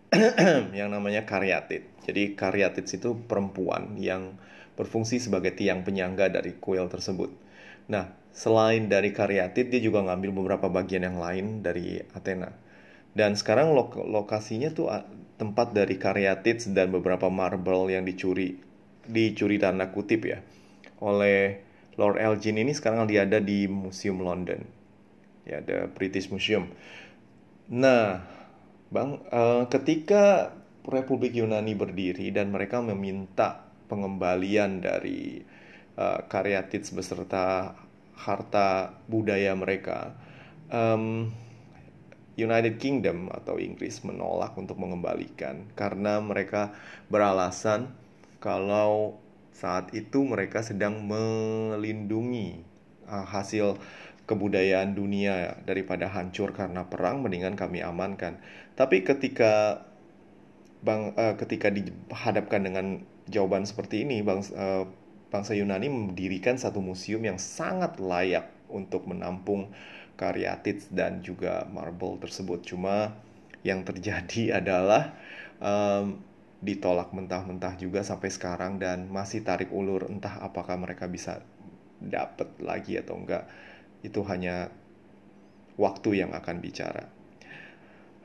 [SPEAKER 1] yang namanya Karyatid. Jadi Karyatid itu perempuan yang berfungsi sebagai tiang penyangga dari kuil tersebut. Nah, selain dari Karyatid, dia juga ngambil beberapa bagian yang lain dari Athena. Dan sekarang lok lokasinya tuh tempat dari Karyatids dan beberapa marble yang dicuri dicuri tanda kutip ya oleh Lord Elgin ini sekarang dia ada di Museum London. Ya the British Museum. Nah bang uh, ketika Republik Yunani berdiri dan mereka meminta pengembalian dari uh, karyatid beserta harta budaya mereka um, United Kingdom atau Inggris menolak untuk mengembalikan karena mereka beralasan kalau saat itu mereka sedang melindungi uh, hasil kebudayaan dunia daripada hancur karena perang mendingan kami amankan. Tapi ketika bang uh, ketika dihadapkan dengan jawaban seperti ini bang uh, bangsa Yunani mendirikan satu museum yang sangat layak untuk menampung karyatid dan juga marble tersebut. Cuma yang terjadi adalah um, ditolak mentah-mentah juga sampai sekarang dan masih tarik ulur entah apakah mereka bisa dapat lagi atau enggak itu hanya waktu yang akan bicara.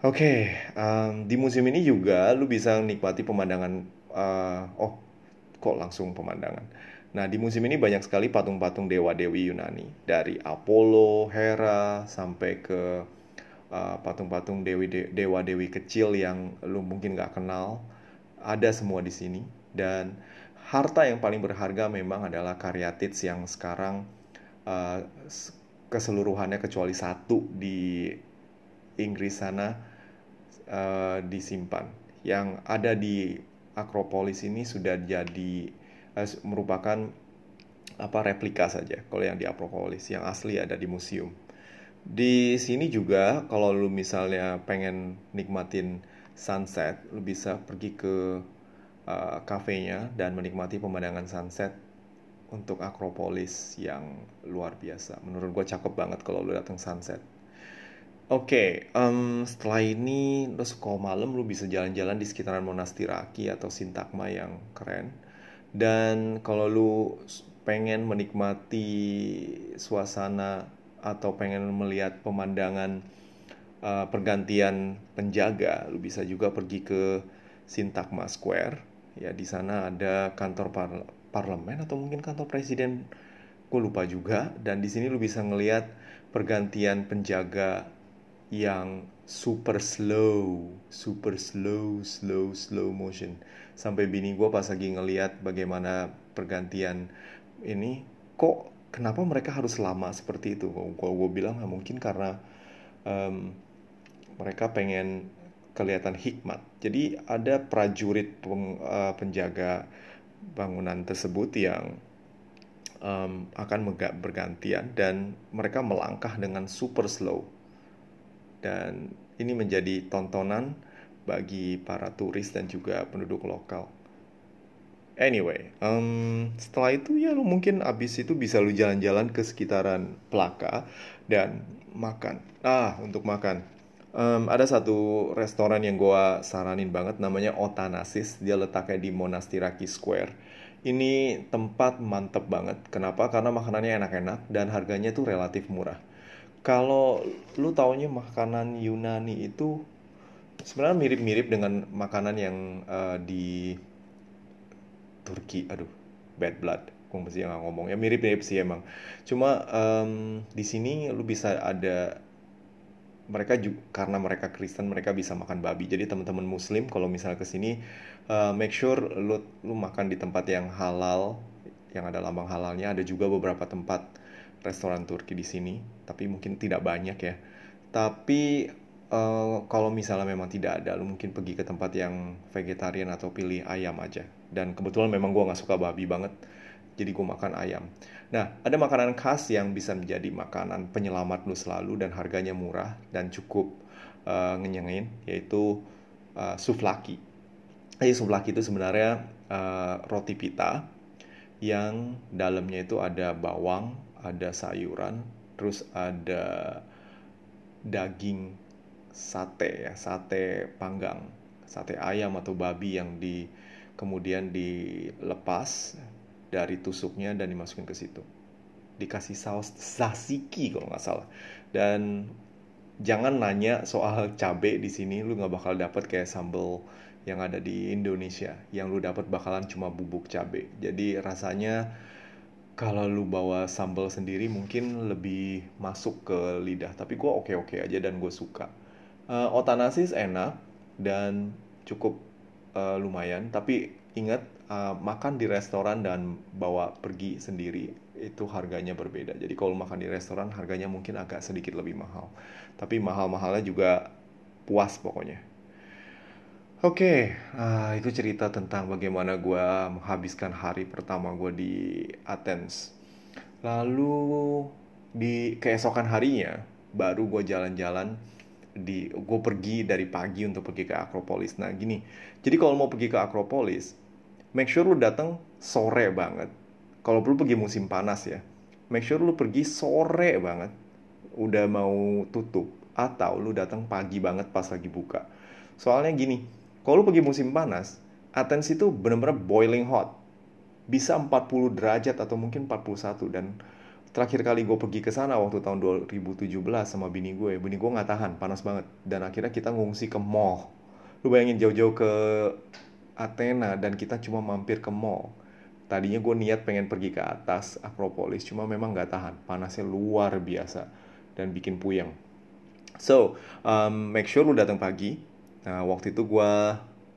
[SPEAKER 1] Oke, okay, um, di museum ini juga lu bisa nikmati pemandangan. Uh, oh, kok langsung pemandangan. Nah, di museum ini banyak sekali patung-patung dewa-dewi Yunani. Dari Apollo, Hera sampai ke uh, patung-patung dewi dewa-dewi kecil yang lu mungkin nggak kenal. Ada semua di sini. Dan harta yang paling berharga memang adalah karyatid yang sekarang uh, keseluruhannya kecuali satu di Inggris sana uh, disimpan. Yang ada di Akropolis ini sudah jadi merupakan apa replika saja. Kalau yang di Akropolis yang asli ada di museum. Di sini juga kalau lu misalnya pengen nikmatin sunset, lu bisa pergi ke uh, kafenya dan menikmati pemandangan sunset untuk Akropolis yang luar biasa. Menurut gue cakep banget kalau lu datang sunset. Oke, okay, um, setelah ini lo kalau malam lu bisa jalan-jalan di sekitaran Monastiraki atau Sintagma yang keren. Dan kalau lu pengen menikmati suasana atau pengen melihat pemandangan uh, pergantian penjaga, lu bisa juga pergi ke Sintagma Square. Ya di sana ada kantor par parlemen atau mungkin kantor presiden, gue lupa juga. Dan di sini lu bisa ngelihat pergantian penjaga yang super slow, super slow, slow, slow motion. Sampai bini gue pas lagi ngeliat bagaimana pergantian ini, kok kenapa mereka harus lama seperti itu? Kalau gue bilang nah, mungkin karena um, mereka pengen kelihatan hikmat. Jadi ada prajurit peng, uh, penjaga bangunan tersebut yang um, akan bergantian dan mereka melangkah dengan super slow. Dan ini menjadi tontonan bagi para turis dan juga penduduk lokal. Anyway, um, setelah itu ya lu mungkin abis itu bisa lu jalan-jalan ke sekitaran Plaka dan makan. Ah, untuk makan Um, ada satu restoran yang gue saranin banget namanya Otanasis. Dia letaknya di Monastiraki Square. Ini tempat mantep banget. Kenapa? Karena makanannya enak-enak dan harganya tuh relatif murah. Kalau lu taunya makanan Yunani itu sebenarnya mirip-mirip dengan makanan yang uh, di Turki. Aduh, bad blood. Gue mesti nggak ngomong. Ya mirip-mirip sih emang. Cuma um, di sini lu bisa ada mereka juga karena mereka Kristen mereka bisa makan babi jadi teman-teman Muslim kalau misalnya ke sini uh, make sure lu lu makan di tempat yang halal yang ada lambang halalnya ada juga beberapa tempat restoran Turki di sini tapi mungkin tidak banyak ya tapi uh, kalau misalnya memang tidak ada lu mungkin pergi ke tempat yang vegetarian atau pilih ayam aja dan kebetulan memang gue nggak suka babi banget jadi gue makan ayam. Nah, ada makanan khas yang bisa menjadi makanan penyelamat lu selalu dan harganya murah dan cukup uh, ngenyangin, yaitu uh, suflaki. Jadi suflaki itu sebenarnya uh, roti pita yang dalamnya itu ada bawang, ada sayuran, terus ada daging sate ya, sate panggang, sate ayam atau babi yang di kemudian dilepas dari tusuknya dan dimasukin ke situ. Dikasih saus tzatziki kalau nggak salah. Dan jangan nanya soal cabe di sini, lu nggak bakal dapet kayak sambal yang ada di Indonesia. Yang lu dapat bakalan cuma bubuk cabe. Jadi rasanya kalau lu bawa sambal sendiri mungkin lebih masuk ke lidah. Tapi gue oke-oke aja dan gue suka. Uh, otanasis enak dan cukup uh, lumayan. Tapi ingat uh, makan di restoran dan bawa pergi sendiri itu harganya berbeda. Jadi kalau makan di restoran harganya mungkin agak sedikit lebih mahal. Tapi mahal-mahalnya juga puas pokoknya. Oke, okay, uh, itu cerita tentang bagaimana gue menghabiskan hari pertama gue di Athens. Lalu di keesokan harinya baru gue jalan-jalan di gue pergi dari pagi untuk pergi ke Akropolis. Nah gini, jadi kalau mau pergi ke Akropolis, make sure lu datang sore banget. Kalau perlu pergi musim panas ya, make sure lu pergi sore banget. Udah mau tutup atau lu datang pagi banget pas lagi buka. Soalnya gini, kalau lu pergi musim panas, Athens itu bener-bener boiling hot. Bisa 40 derajat atau mungkin 41 dan terakhir kali gue pergi ke sana waktu tahun 2017 sama bini gue, bini gue nggak tahan, panas banget. Dan akhirnya kita ngungsi ke mall. Lu bayangin jauh-jauh ke Athena dan kita cuma mampir ke mall. Tadinya gue niat pengen pergi ke atas Akropolis, cuma memang nggak tahan. Panasnya luar biasa dan bikin puyeng. So, um, make sure lu datang pagi. Nah, waktu itu gue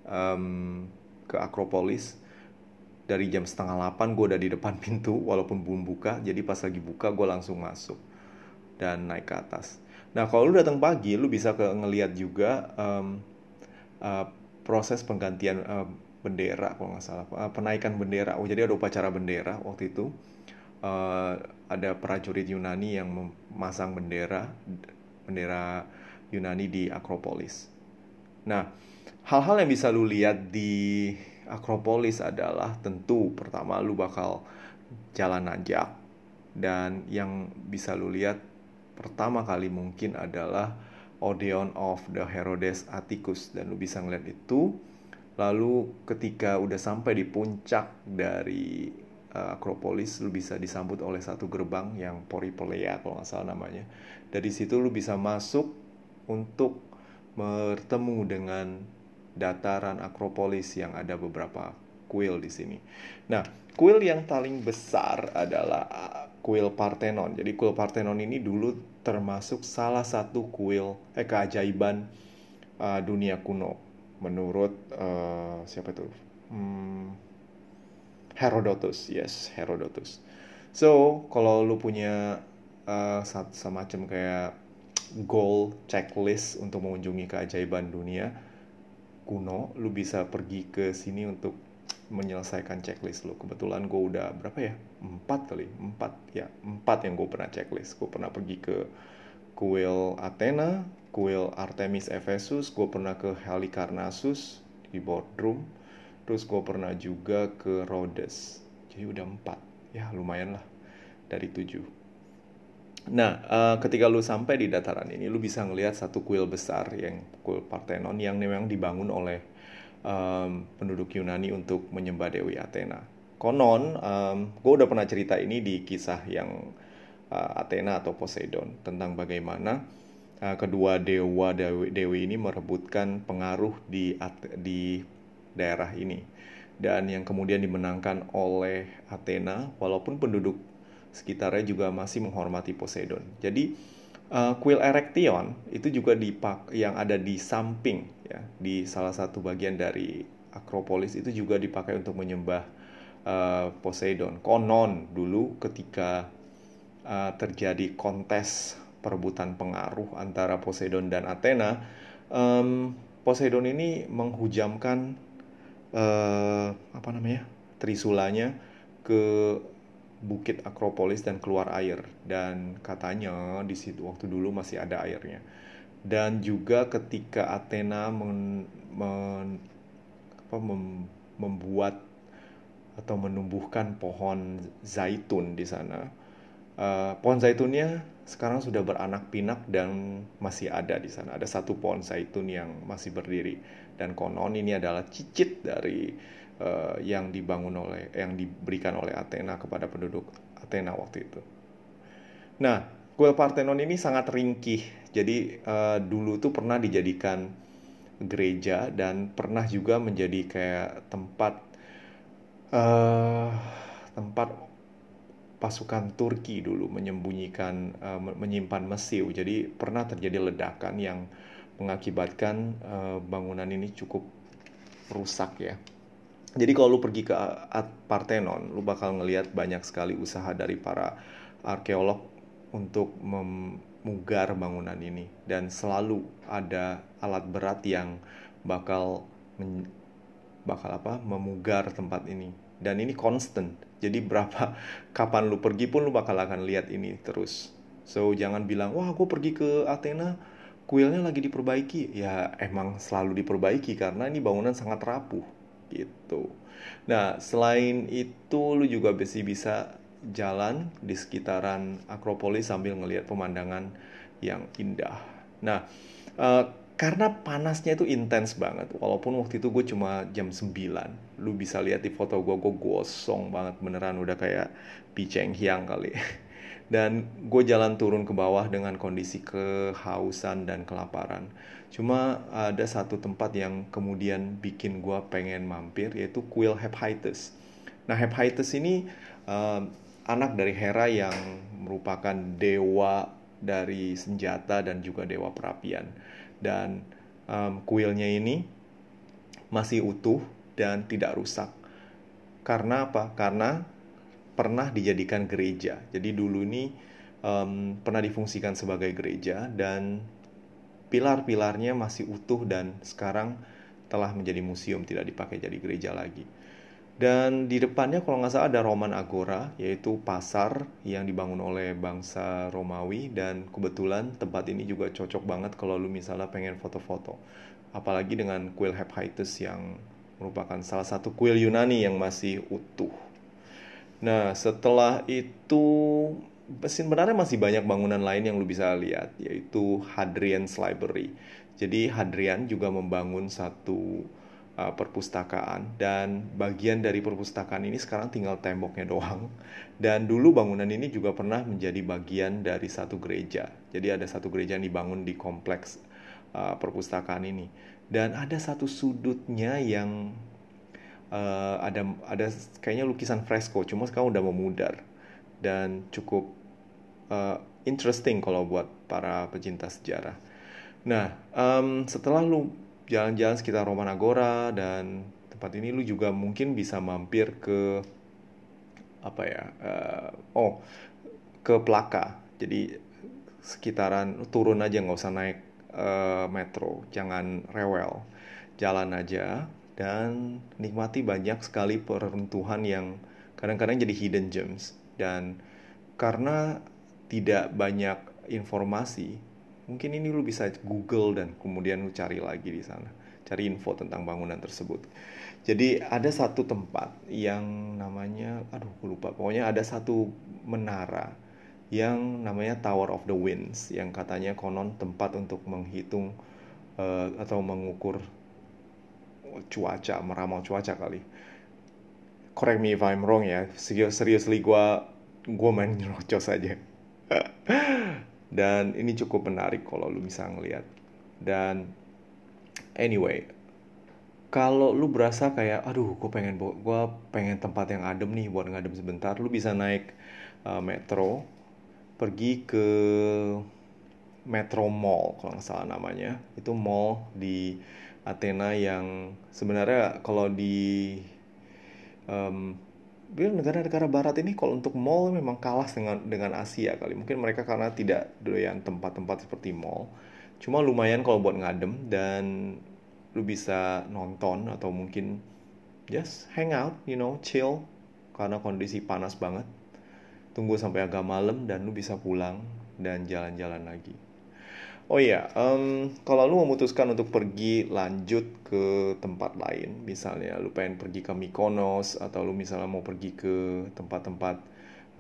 [SPEAKER 1] um, ke Akropolis. Dari jam setengah 8 gue udah di depan pintu walaupun belum buka. Jadi pas lagi buka gue langsung masuk dan naik ke atas. Nah, kalau lu datang pagi, lu bisa ke ngeliat juga um, uh, proses penggantian uh, bendera kalau nggak salah. Uh, penaikan bendera. Oh jadi ada upacara bendera waktu itu. Uh, ada prajurit Yunani yang memasang bendera bendera Yunani di Akropolis nah hal-hal yang bisa lu lihat di Akropolis adalah tentu pertama lu bakal jalan nanjak. Dan yang bisa lu lihat pertama kali mungkin adalah Odeon of the Herodes Atticus. Dan lu bisa ngeliat itu lalu ketika udah sampai di puncak dari uh, Akropolis lu bisa disambut oleh satu gerbang yang Poripolea kalau nggak salah namanya. Dari situ lu bisa masuk untuk bertemu dengan dataran Akropolis yang ada beberapa kuil di sini. Nah, kuil yang paling besar adalah uh, kuil Parthenon. Jadi kuil Parthenon ini dulu termasuk salah satu kuil eh keajaiban uh, dunia kuno menurut uh, siapa itu? Hmm, Herodotus, yes, Herodotus. So, kalau lu punya uh, semacam kayak goal checklist untuk mengunjungi keajaiban dunia, kuno, lu bisa pergi ke sini untuk menyelesaikan checklist lu. Kebetulan gue udah berapa ya? Empat kali, empat ya, empat yang gue pernah checklist. Gue pernah pergi ke kuil Athena, kuil Artemis Ephesus, gue pernah ke Halicarnassus di Bodrum, terus gue pernah juga ke Rhodes. Jadi udah empat, ya lumayan lah dari tujuh. Nah, uh, ketika lu sampai di dataran ini, lu bisa ngelihat satu kuil besar yang kuil Parthenon yang memang dibangun oleh um, penduduk Yunani untuk menyembah Dewi Athena. Konon, um, gue udah pernah cerita ini di kisah yang uh, Athena atau Poseidon tentang bagaimana uh, kedua dewa dewi, dewi ini merebutkan pengaruh di di daerah ini dan yang kemudian dimenangkan oleh Athena walaupun penduduk sekitarnya juga masih menghormati Poseidon. Jadi uh, kuil Erection itu juga dipak yang ada di samping ya di salah satu bagian dari Akropolis itu juga dipakai untuk menyembah uh, Poseidon. Konon dulu ketika uh, terjadi kontes perebutan pengaruh antara Poseidon dan Athena, um, Poseidon ini menghujamkan uh, apa namanya trisulanya ke bukit Akropolis dan keluar air. Dan katanya di situ waktu dulu masih ada airnya. Dan juga ketika Athena men, men, apa, mem, membuat atau menumbuhkan pohon zaitun di sana uh, pohon zaitunnya sekarang sudah beranak pinak dan masih ada di sana. Ada satu pohon zaitun yang masih berdiri. Dan konon ini adalah cicit dari uh, yang dibangun oleh yang diberikan oleh Athena kepada penduduk Athena waktu itu. Nah, kuil Parthenon ini sangat ringkih. Jadi uh, dulu tuh pernah dijadikan gereja dan pernah juga menjadi kayak tempat uh, tempat pasukan Turki dulu menyembunyikan uh, menyimpan mesiu. Jadi pernah terjadi ledakan yang mengakibatkan uh, bangunan ini cukup rusak ya. Jadi kalau lu pergi ke Parthenon, lu bakal ngelihat banyak sekali usaha dari para arkeolog untuk memugar bangunan ini. Dan selalu ada alat berat yang bakal men, bakal apa memugar tempat ini. Dan ini constant. Jadi berapa kapan lu pergi pun lu bakal akan lihat ini terus. So jangan bilang wah gue pergi ke Athena kuilnya lagi diperbaiki. Ya emang selalu diperbaiki karena ini bangunan sangat rapuh gitu. Nah, selain itu lu juga bisa bisa jalan di sekitaran Akropolis sambil ngelihat pemandangan yang indah. Nah, uh, karena panasnya itu intens banget, walaupun waktu itu gue cuma jam 9, lu bisa lihat di foto gue, gue gosong banget beneran udah kayak Piceng Hyang kali. Dan gue jalan turun ke bawah dengan kondisi kehausan dan kelaparan. Cuma ada satu tempat yang kemudian bikin gue pengen mampir yaitu kuil Hephaestus. Nah Hephaestus ini uh, anak dari Hera yang merupakan dewa dari senjata dan juga dewa perapian. Dan um, kuilnya ini masih utuh dan tidak rusak. Karena apa? Karena pernah dijadikan gereja. Jadi dulu ini um, pernah difungsikan sebagai gereja dan pilar-pilarnya masih utuh dan sekarang telah menjadi museum, tidak dipakai jadi gereja lagi. Dan di depannya kalau nggak salah ada Roman Agora, yaitu pasar yang dibangun oleh bangsa Romawi dan kebetulan tempat ini juga cocok banget kalau lu misalnya pengen foto-foto. Apalagi dengan kuil Hephaestus yang merupakan salah satu kuil Yunani yang masih utuh. Nah, setelah itu sebenarnya masih banyak bangunan lain yang lu bisa lihat, yaitu Hadrian's Library. Jadi Hadrian juga membangun satu uh, perpustakaan dan bagian dari perpustakaan ini sekarang tinggal temboknya doang. Dan dulu bangunan ini juga pernah menjadi bagian dari satu gereja. Jadi ada satu gereja yang dibangun di kompleks uh, perpustakaan ini. Dan ada satu sudutnya yang uh, ada ada kayaknya lukisan fresko, cuma sekarang udah memudar dan cukup uh, interesting kalau buat para pecinta sejarah. Nah, um, setelah lu jalan-jalan sekitar Romanagora dan tempat ini, lu juga mungkin bisa mampir ke apa ya? Uh, oh, ke Plaka. Jadi sekitaran turun aja nggak usah naik uh, metro, jangan rewel, jalan aja dan nikmati banyak sekali peruntuhan yang kadang-kadang jadi hidden gems dan karena tidak banyak informasi mungkin ini lu bisa Google dan kemudian lu cari lagi di sana. Cari info tentang bangunan tersebut. Jadi ada satu tempat yang namanya aduh gue lupa. Pokoknya ada satu menara yang namanya Tower of the Winds yang katanya konon tempat untuk menghitung uh, atau mengukur cuaca meramal cuaca kali correct me if I'm wrong ya seriously gue gue main nyerocos aja. Dan ini cukup menarik kalau lu bisa ngeliat. Dan anyway kalau lu berasa kayak aduh gue pengen gue pengen tempat yang adem nih buat ngadem sebentar lu bisa naik uh, metro pergi ke Metro Mall kalau nggak salah namanya. Itu mall di Athena yang sebenarnya kalau di um, negara-negara barat ini kalau untuk mall memang kalah dengan dengan Asia kali. Mungkin mereka karena tidak doyan tempat-tempat seperti mall. Cuma lumayan kalau buat ngadem dan lu bisa nonton atau mungkin just hang out, you know, chill karena kondisi panas banget. Tunggu sampai agak malam dan lu bisa pulang dan jalan-jalan lagi. Oh iya, um, kalau lu memutuskan untuk pergi lanjut ke tempat lain, misalnya lu pengen pergi ke Mykonos atau lu misalnya mau pergi ke tempat-tempat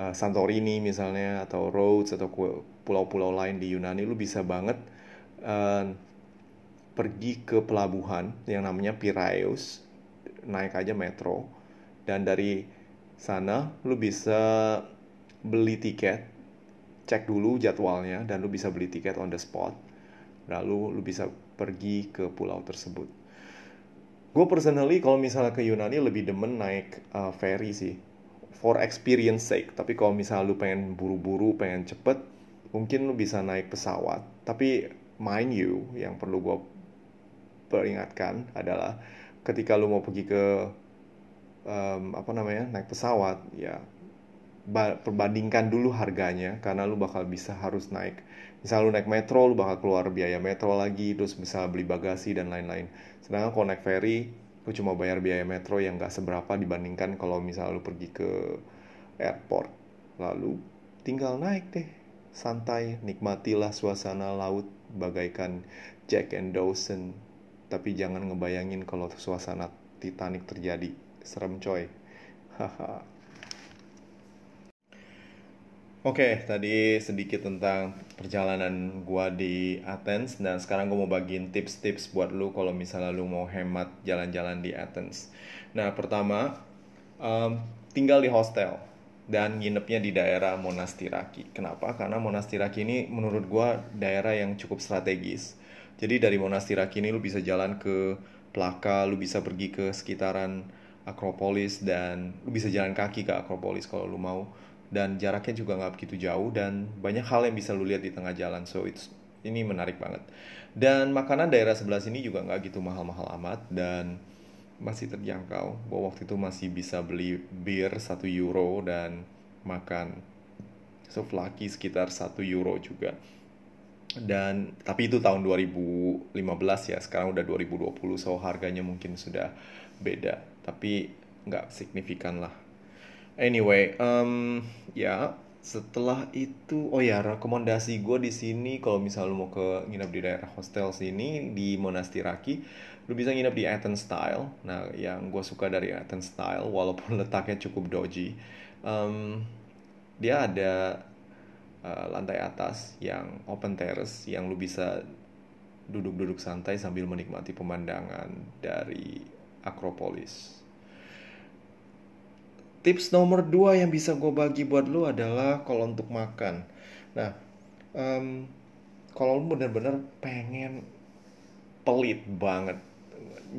[SPEAKER 1] uh, Santorini misalnya atau Rhodes atau pulau-pulau lain di Yunani, lu bisa banget uh, pergi ke pelabuhan yang namanya Piraeus, naik aja metro, dan dari sana lu bisa beli tiket cek dulu jadwalnya dan lu bisa beli tiket on the spot. Lalu lu bisa pergi ke pulau tersebut. Gue personally kalau misalnya ke Yunani lebih demen naik uh, ferry sih. For experience sake. Tapi kalau misalnya lu pengen buru-buru pengen cepet mungkin lu bisa naik pesawat. Tapi mind you yang perlu gue peringatkan adalah ketika lu mau pergi ke um, apa namanya naik pesawat ya perbandingkan dulu harganya karena lu bakal bisa harus naik. Misal lu naik metro lu bakal keluar biaya metro lagi terus bisa beli bagasi dan lain-lain. Sedangkan kalau naik ferry lu cuma bayar biaya metro yang gak seberapa dibandingkan kalau misal lu pergi ke airport. Lalu tinggal naik deh. Santai nikmatilah suasana laut bagaikan Jack and Dawson. Tapi jangan ngebayangin kalau suasana Titanic terjadi. Serem coy. Haha Oke, okay, tadi sedikit tentang perjalanan gua di Athens dan sekarang gua mau bagiin tips-tips buat lu kalau misalnya lu mau hemat jalan-jalan di Athens. Nah, pertama, um, tinggal di hostel dan nginepnya di daerah Monastiraki. Kenapa? Karena Monastiraki ini menurut gua daerah yang cukup strategis. Jadi dari Monastiraki ini lu bisa jalan ke Plaka, lu bisa pergi ke sekitaran Akropolis dan lu bisa jalan kaki ke Akropolis kalau lu mau dan jaraknya juga nggak begitu jauh dan banyak hal yang bisa lu lihat di tengah jalan. So it's ini menarik banget. Dan makanan daerah sebelah sini juga nggak gitu mahal-mahal amat dan masih terjangkau. Bahwa waktu itu masih bisa beli bir satu euro dan makan souvlaki sekitar satu euro juga. Dan tapi itu tahun 2015 ya sekarang udah 2020 so harganya mungkin sudah beda. Tapi nggak signifikan lah Anyway, um, ya setelah itu oh ya rekomendasi gue di sini kalau misal lu mau ke nginap di daerah hostel sini di Monastiraki lu bisa nginap di Athens Style. Nah yang gue suka dari Athens Style walaupun letaknya cukup doji um, dia ada uh, lantai atas yang open terrace yang lu bisa duduk-duduk santai sambil menikmati pemandangan dari Akropolis tips nomor dua yang bisa gue bagi buat lo adalah kalau untuk makan. Nah, um, kalau lo bener-bener pengen pelit banget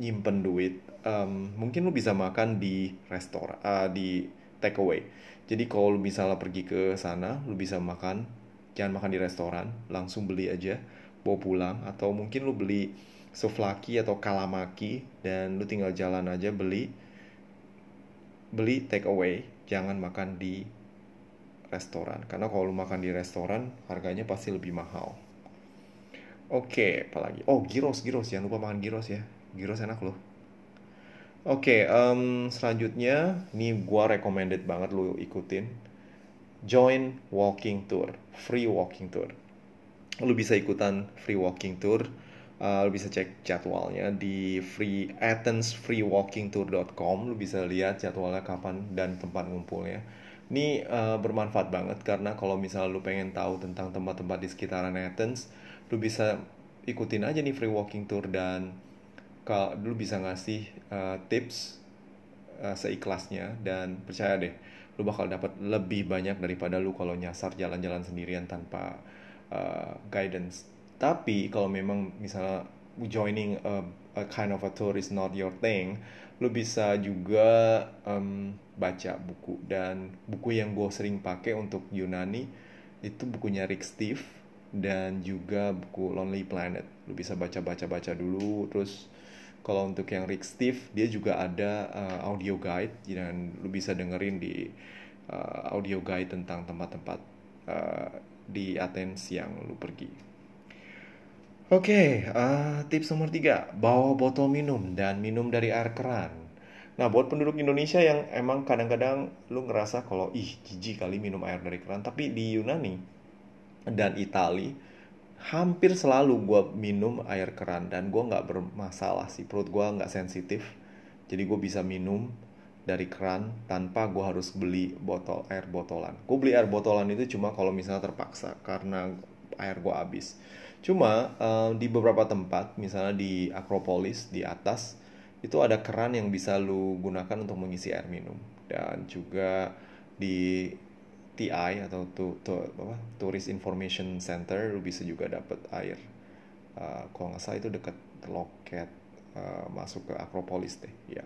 [SPEAKER 1] nyimpen duit, um, mungkin lo bisa makan di restoran, uh, di takeaway. Jadi kalau lo misalnya pergi ke sana, lo bisa makan, jangan makan di restoran, langsung beli aja, bawa pulang, atau mungkin lo beli souvlaki atau kalamaki dan lo tinggal jalan aja beli beli take away jangan makan di restoran. Karena kalau lu makan di restoran harganya pasti lebih mahal. Oke apalagi? Oh gyros gyros. Jangan lupa makan gyros ya. Gyros enak loh. Oke um, selanjutnya ini gua recommended banget lu ikutin. Join walking tour. Free walking tour. Lu bisa ikutan free walking tour uh, lu bisa cek jadwalnya di free athensfreewalkingtour.com lu bisa lihat jadwalnya kapan dan tempat ngumpulnya. Ini uh, bermanfaat banget karena kalau misalnya lu pengen tahu tentang tempat-tempat di sekitaran Athens lu bisa ikutin aja nih free walking tour dan kalau lu bisa ngasih uh, tips uh, seikhlasnya dan percaya deh lu bakal dapat lebih banyak daripada lu kalau nyasar jalan-jalan sendirian tanpa uh, guidance tapi kalau memang misalnya joining a, a kind of a tour is not your thing, lu bisa juga um, baca buku dan buku yang gue sering pakai untuk Yunani itu bukunya Rick Steve dan juga buku Lonely Planet. Lu bisa baca-baca-baca dulu terus kalau untuk yang Rick Steve dia juga ada uh, audio guide dan lu bisa dengerin di uh, audio guide tentang tempat-tempat uh, di Athens yang lu pergi. Oke, okay, uh, eh, tips nomor tiga, bawa botol minum dan minum dari air keran. Nah, buat penduduk Indonesia yang emang kadang-kadang lu ngerasa kalau ih jijik kali minum air dari keran, tapi di Yunani dan Itali hampir selalu gue minum air keran dan gue nggak bermasalah sih perut gue nggak sensitif, jadi gue bisa minum dari keran tanpa gue harus beli botol air botolan. Gue beli air botolan itu cuma kalau misalnya terpaksa karena air gue habis Cuma uh, di beberapa tempat, misalnya di Akropolis di atas, itu ada keran yang bisa lu gunakan untuk mengisi air minum. Dan juga di TI atau tu, tu, apa, Tourist Information Center lu bisa juga dapat air. Uh, kalau nggak salah itu dekat loket uh, masuk ke Akropolis deh, ya.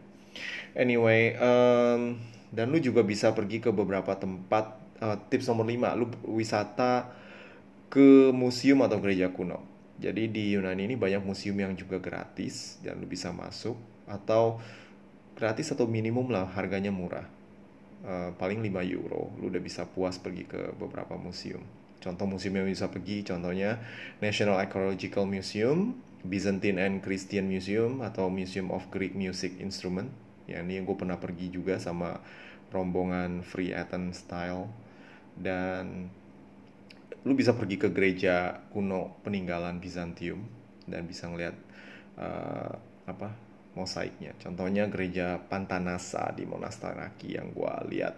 [SPEAKER 1] Anyway, um, dan lu juga bisa pergi ke beberapa tempat. Uh, tips nomor 5, lu wisata ke museum atau gereja kuno. Jadi di Yunani ini banyak museum yang juga gratis dan lu bisa masuk atau gratis atau minimum lah harganya murah. Uh, paling 5 euro lu udah bisa puas pergi ke beberapa museum. Contoh museum yang bisa pergi contohnya National Archaeological Museum, Byzantine and Christian Museum atau Museum of Greek Music Instrument. Ya ini yang gue pernah pergi juga sama rombongan Free Athens Style dan lu bisa pergi ke gereja kuno peninggalan Bizantium dan bisa ngeliat uh, apa mosaiknya. Contohnya gereja Pantanasa di Monastiraki yang gue lihat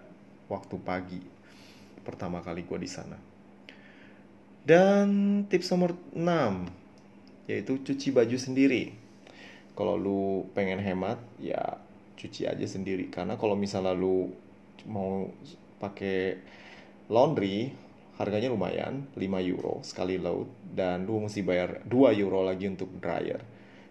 [SPEAKER 1] waktu pagi pertama kali gue di sana. Dan tips nomor 6 yaitu cuci baju sendiri. Kalau lu pengen hemat ya cuci aja sendiri karena kalau misalnya lu mau pakai laundry harganya lumayan 5 euro sekali load dan lu mesti bayar 2 euro lagi untuk dryer.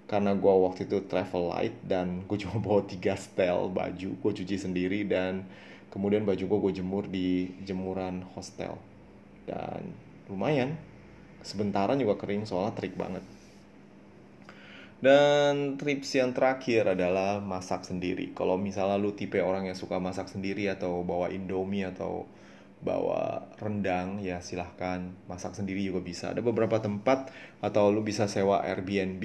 [SPEAKER 1] Karena gue waktu itu travel light dan gue cuma bawa 3 setel baju gue cuci sendiri dan kemudian baju gue gue jemur di jemuran hostel. Dan lumayan sebentaran juga kering soalnya trik banget. Dan tips yang terakhir adalah masak sendiri. Kalau misalnya lu tipe orang yang suka masak sendiri atau bawa Indomie atau bawa rendang ya silahkan. Masak sendiri juga bisa. Ada beberapa tempat atau lu bisa sewa Airbnb.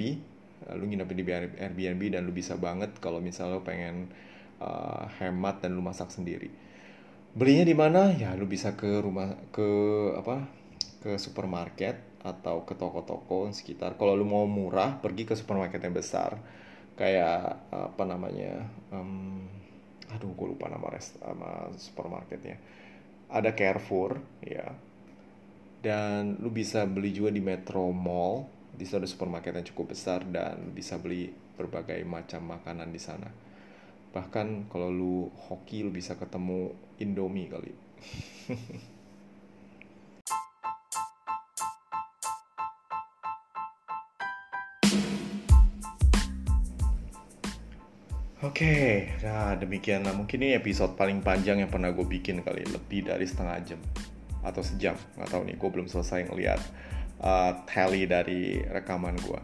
[SPEAKER 1] Lu nginep di Airbnb dan lu bisa banget kalau misalnya lu pengen uh, hemat dan lu masak sendiri. Belinya di mana? Ya lu bisa ke rumah ke apa? Ke supermarket atau ke toko-toko sekitar. Kalau lu mau murah pergi ke supermarket yang besar. Kayak apa namanya um, aduh gue lupa nama rest sama supermarketnya ada Carrefour ya. Dan lu bisa beli juga di Metro Mall. Di sana ada supermarket yang cukup besar dan bisa beli berbagai macam makanan di sana. Bahkan kalau lu hoki lu bisa ketemu Indomie kali Oke, okay, nah demikianlah mungkin ini episode paling panjang yang pernah gue bikin kali lebih dari setengah jam atau sejam nggak tahu nih gue belum selesai ngeliat uh, tally dari rekaman gue.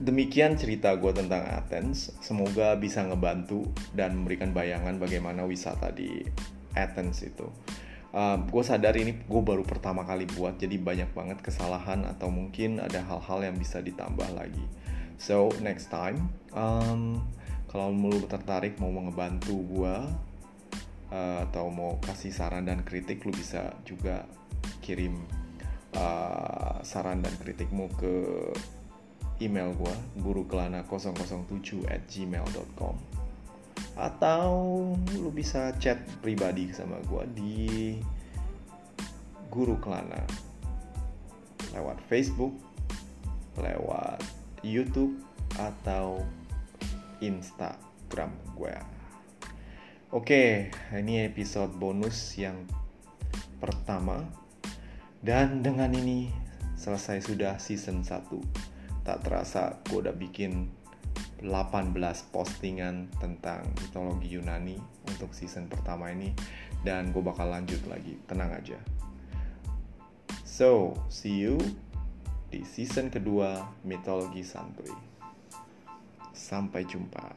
[SPEAKER 1] Demikian cerita gue tentang Athens. Semoga bisa ngebantu dan memberikan bayangan bagaimana wisata di Athens itu. Uh, gue sadar ini gue baru pertama kali buat, jadi banyak banget kesalahan atau mungkin ada hal-hal yang bisa ditambah lagi. So next time, um, kalau lu tertarik mau ngebantu gue uh, atau mau kasih saran dan kritik lu bisa juga kirim uh, saran dan kritikmu ke email gue gurukelana007 at gmail.com atau lu bisa chat pribadi sama gue di Guru Kelana lewat Facebook, lewat YouTube atau Instagram gue. Oke, ini episode bonus yang pertama. Dan dengan ini selesai sudah season 1. Tak terasa gue udah bikin 18 postingan tentang mitologi Yunani untuk season pertama ini dan gue bakal lanjut lagi, tenang aja. So, see you di season kedua Mitologi Santuy. Sampai jumpa.